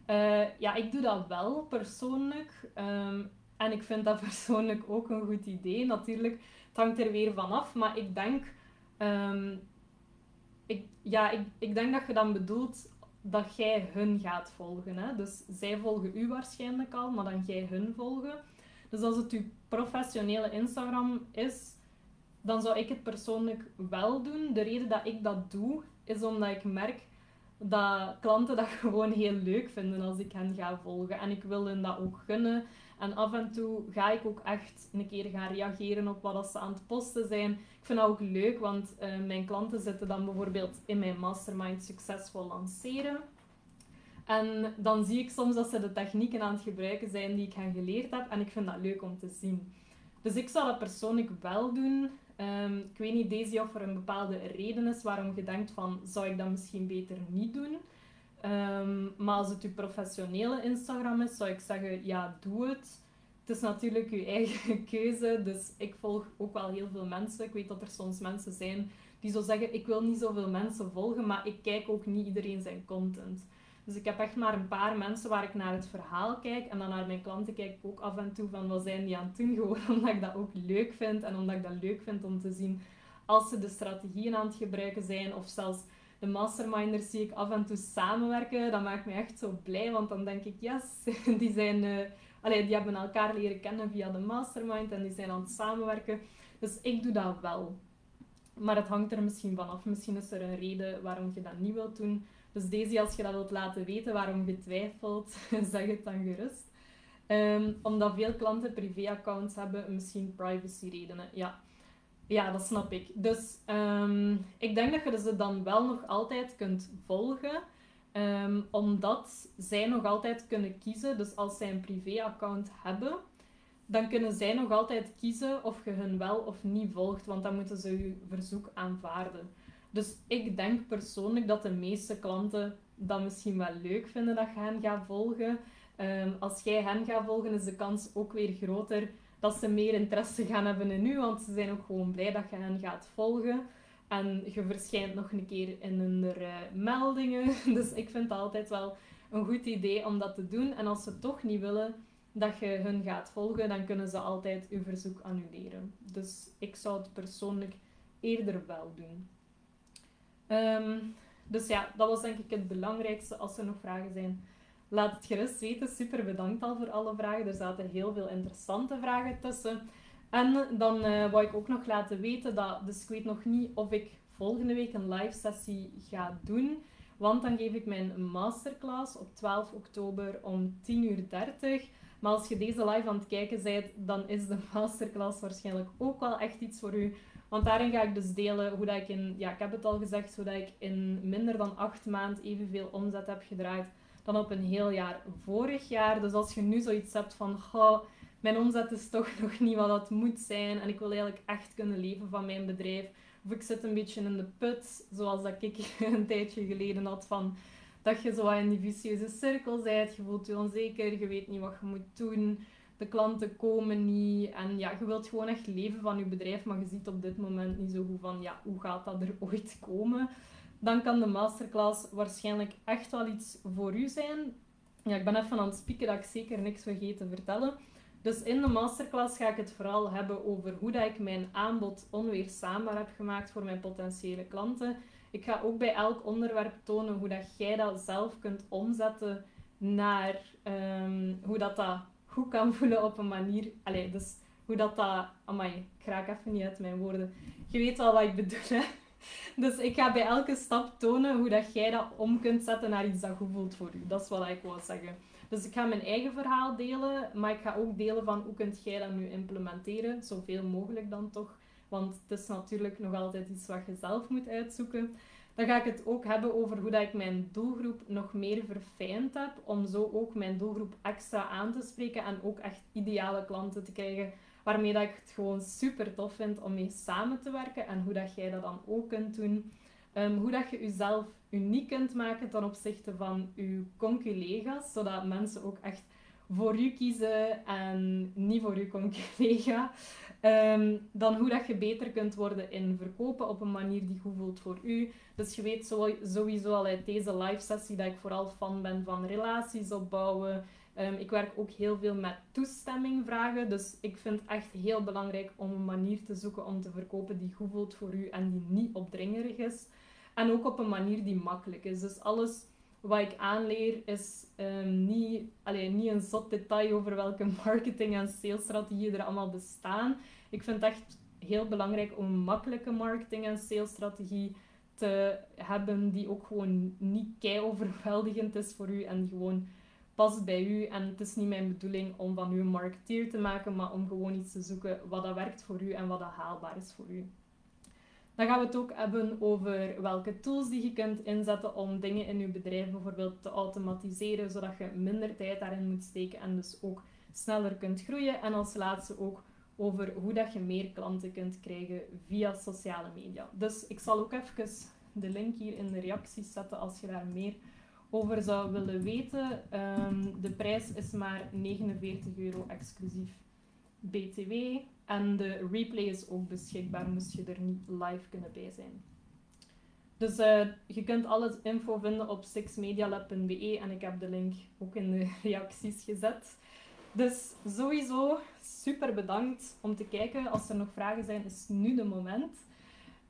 Speaker 1: Uh, ja, ik doe dat wel persoonlijk. Um, en ik vind dat persoonlijk ook een goed idee. Natuurlijk, het hangt er weer vanaf. Maar ik denk, ik, ja, ik, ik denk dat je dan bedoelt dat jij hun gaat volgen. Hè? Dus zij volgen u waarschijnlijk al, maar dan jij hun volgen. Dus als het uw professionele Instagram is, dan zou ik het persoonlijk wel doen. De reden dat ik dat doe, is omdat ik merk dat klanten dat gewoon heel leuk vinden als ik hen ga volgen. En ik wil hen dat ook gunnen. En af en toe ga ik ook echt een keer gaan reageren op wat ze aan het posten zijn. Ik vind dat ook leuk, want uh, mijn klanten zitten dan bijvoorbeeld in mijn mastermind succesvol lanceren. En dan zie ik soms dat ze de technieken aan het gebruiken zijn die ik hen geleerd heb. En ik vind dat leuk om te zien. Dus ik zou dat persoonlijk wel doen. Um, ik weet niet, Daisy, of er een bepaalde reden is waarom je denkt van, zou ik dat misschien beter niet doen? Um, maar als het je professionele Instagram is, zou ik zeggen, ja, doe het. Het is natuurlijk je eigen keuze, dus ik volg ook wel heel veel mensen. Ik weet dat er soms mensen zijn die zo zeggen, ik wil niet zoveel mensen volgen, maar ik kijk ook niet iedereen zijn content. Dus ik heb echt maar een paar mensen waar ik naar het verhaal kijk. En dan naar mijn klanten kijk ik ook af en toe van wat zijn die aan het doen. Gewoon omdat ik dat ook leuk vind. En omdat ik dat leuk vind om te zien als ze de strategieën aan het gebruiken zijn. Of zelfs de masterminders zie ik af en toe samenwerken. Dat maakt me echt zo blij. Want dan denk ik, yes, die zijn... Uh, die hebben elkaar leren kennen via de mastermind. En die zijn aan het samenwerken. Dus ik doe dat wel. Maar het hangt er misschien vanaf. Misschien is er een reden waarom je dat niet wilt doen. Dus deze, als je dat wilt laten weten waarom je twijfelt, zeg het dan gerust. Um, omdat veel klanten privéaccounts hebben, misschien privacy redenen. Ja. ja, dat snap ik. Dus um, ik denk dat je ze dan wel nog altijd kunt volgen. Um, omdat zij nog altijd kunnen kiezen. Dus als zij een privéaccount hebben, dan kunnen zij nog altijd kiezen of je hun wel of niet volgt. Want dan moeten ze je verzoek aanvaarden. Dus ik denk persoonlijk dat de meeste klanten dat misschien wel leuk vinden dat je hen gaat volgen. Um, als jij hen gaat volgen, is de kans ook weer groter dat ze meer interesse gaan hebben in u, want ze zijn ook gewoon blij dat je hen gaat volgen. En je verschijnt nog een keer in hun uh, meldingen. Dus ik vind het altijd wel een goed idee om dat te doen. En als ze toch niet willen dat je hun gaat volgen, dan kunnen ze altijd uw verzoek annuleren. Dus ik zou het persoonlijk eerder wel doen. Um, dus ja, dat was denk ik het belangrijkste. Als er nog vragen zijn, laat het gerust weten. Super bedankt al voor alle vragen. Er zaten heel veel interessante vragen tussen. En dan uh, wou ik ook nog laten weten dat, dus ik weet nog niet of ik volgende week een live sessie ga doen. Want dan geef ik mijn masterclass op 12 oktober om 10.30 uur. Maar als je deze live aan het kijken bent, dan is de masterclass waarschijnlijk ook wel echt iets voor u. Want daarin ga ik dus delen hoe dat ik in, ja, ik heb het al gezegd, hoe dat ik in minder dan acht maanden evenveel omzet heb gedraaid dan op een heel jaar vorig jaar. Dus als je nu zoiets hebt van, goh, mijn omzet is toch nog niet wat dat moet zijn en ik wil eigenlijk echt kunnen leven van mijn bedrijf. Of ik zit een beetje in de put, zoals dat ik een tijdje geleden had van dat je zo in die vicieuze cirkel bent, je voelt je onzeker, je weet niet wat je moet doen de klanten komen niet. En ja, je wilt gewoon echt leven van je bedrijf, maar je ziet op dit moment niet zo goed van, ja, hoe gaat dat er ooit komen? dan kan de masterclass waarschijnlijk echt wel iets voor u zijn. Ja, ik ben even aan het spieken dat ik zeker niks vergeet te vertellen. Dus in de masterclass ga ik het vooral hebben over hoe dat ik mijn aanbod onweerstaanbaar heb gemaakt voor mijn potentiële klanten. Ik ga ook bij elk onderwerp tonen hoe dat jij dat zelf kunt omzetten naar um, hoe dat, dat goed kan voelen op een manier. Allee, dus hoe dat dat. Amai, ik raak even niet uit mijn woorden. Je weet wel wat ik bedoel, hè? Dus ik ga bij elke stap tonen hoe dat jij dat om kunt zetten naar iets dat goed voelt voor u. Dat is wat ik wil zeggen. Dus ik ga mijn eigen verhaal delen, maar ik ga ook delen van hoe kunt jij dat nu implementeren, zoveel mogelijk dan toch. Want het is natuurlijk nog altijd iets wat je zelf moet uitzoeken. Dan ga ik het ook hebben over hoe dat ik mijn doelgroep nog meer verfijnd heb, om zo ook mijn doelgroep extra aan te spreken en ook echt ideale klanten te krijgen, waarmee dat ik het gewoon super tof vind om mee samen te werken en hoe dat jij dat dan ook kunt doen. Ehm, hoe dat je jezelf uniek kunt maken ten opzichte van je conculega's, zodat mensen ook echt voor u kiezen en niet voor uw conculega. Um, dan hoe dat je beter kunt worden in verkopen op een manier die goed voelt voor u. Dus je weet sowieso al uit deze live sessie dat ik vooral fan ben van relaties opbouwen. Um, ik werk ook heel veel met toestemming vragen. Dus ik vind echt heel belangrijk om een manier te zoeken om te verkopen die goed voelt voor u en die niet opdringerig is. En ook op een manier die makkelijk is. Dus alles wat ik aanleer is um, niet, allee, niet een zot detail over welke marketing- en salesstrategieën er allemaal bestaan. Ik vind het echt heel belangrijk om een makkelijke marketing- en salesstrategie te hebben die ook gewoon niet kei overweldigend is voor u en gewoon past bij u. En het is niet mijn bedoeling om van u een marketeer te maken, maar om gewoon iets te zoeken wat dat werkt voor u en wat dat haalbaar is voor u. Dan gaan we het ook hebben over welke tools die je kunt inzetten om dingen in je bedrijf bijvoorbeeld te automatiseren, zodat je minder tijd daarin moet steken en dus ook sneller kunt groeien. En als laatste ook over hoe dat je meer klanten kunt krijgen via sociale media. Dus ik zal ook even de link hier in de reacties zetten als je daar meer over zou willen weten. Um, de prijs is maar 49 euro exclusief BTW. En de replay is ook beschikbaar, moest je er niet live kunnen bij zijn. Dus uh, je kunt alle info vinden op sixmedialab.be en ik heb de link ook in de reacties gezet. Dus sowieso super bedankt om te kijken. Als er nog vragen zijn, is nu de moment.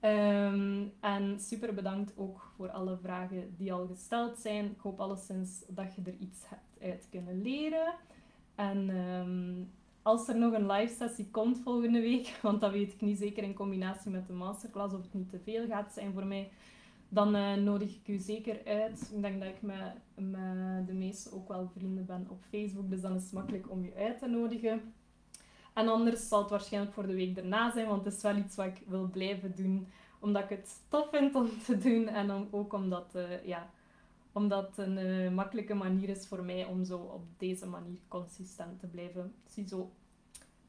Speaker 1: Um, en super bedankt ook voor alle vragen die al gesteld zijn. Ik hoop alleszins dat je er iets hebt uit kunnen leren. En um, als er nog een live sessie komt volgende week, want dat weet ik niet zeker in combinatie met de masterclass of het niet te veel gaat zijn voor mij, dan uh, nodig ik u zeker uit. Ik denk dat ik met, de meeste ook wel vrienden ben op Facebook, dus dan is het makkelijk om u uit te nodigen. En anders zal het waarschijnlijk voor de week erna zijn, want het is wel iets wat ik wil blijven doen, omdat ik het tof vind om te doen en om, ook omdat, uh, ja, omdat het een uh, makkelijke manier is voor mij om zo op deze manier consistent te blijven. Ik zie, zo,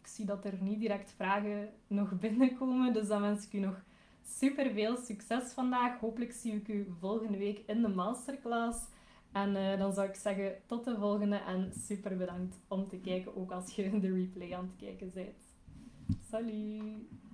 Speaker 1: ik zie dat er niet direct vragen nog binnenkomen, dus dan wens ik u nog super veel succes vandaag. Hopelijk zie ik u volgende week in de masterclass. En uh, dan zou ik zeggen tot de volgende en super bedankt om te kijken, ook als je de replay aan het kijken bent. Salut!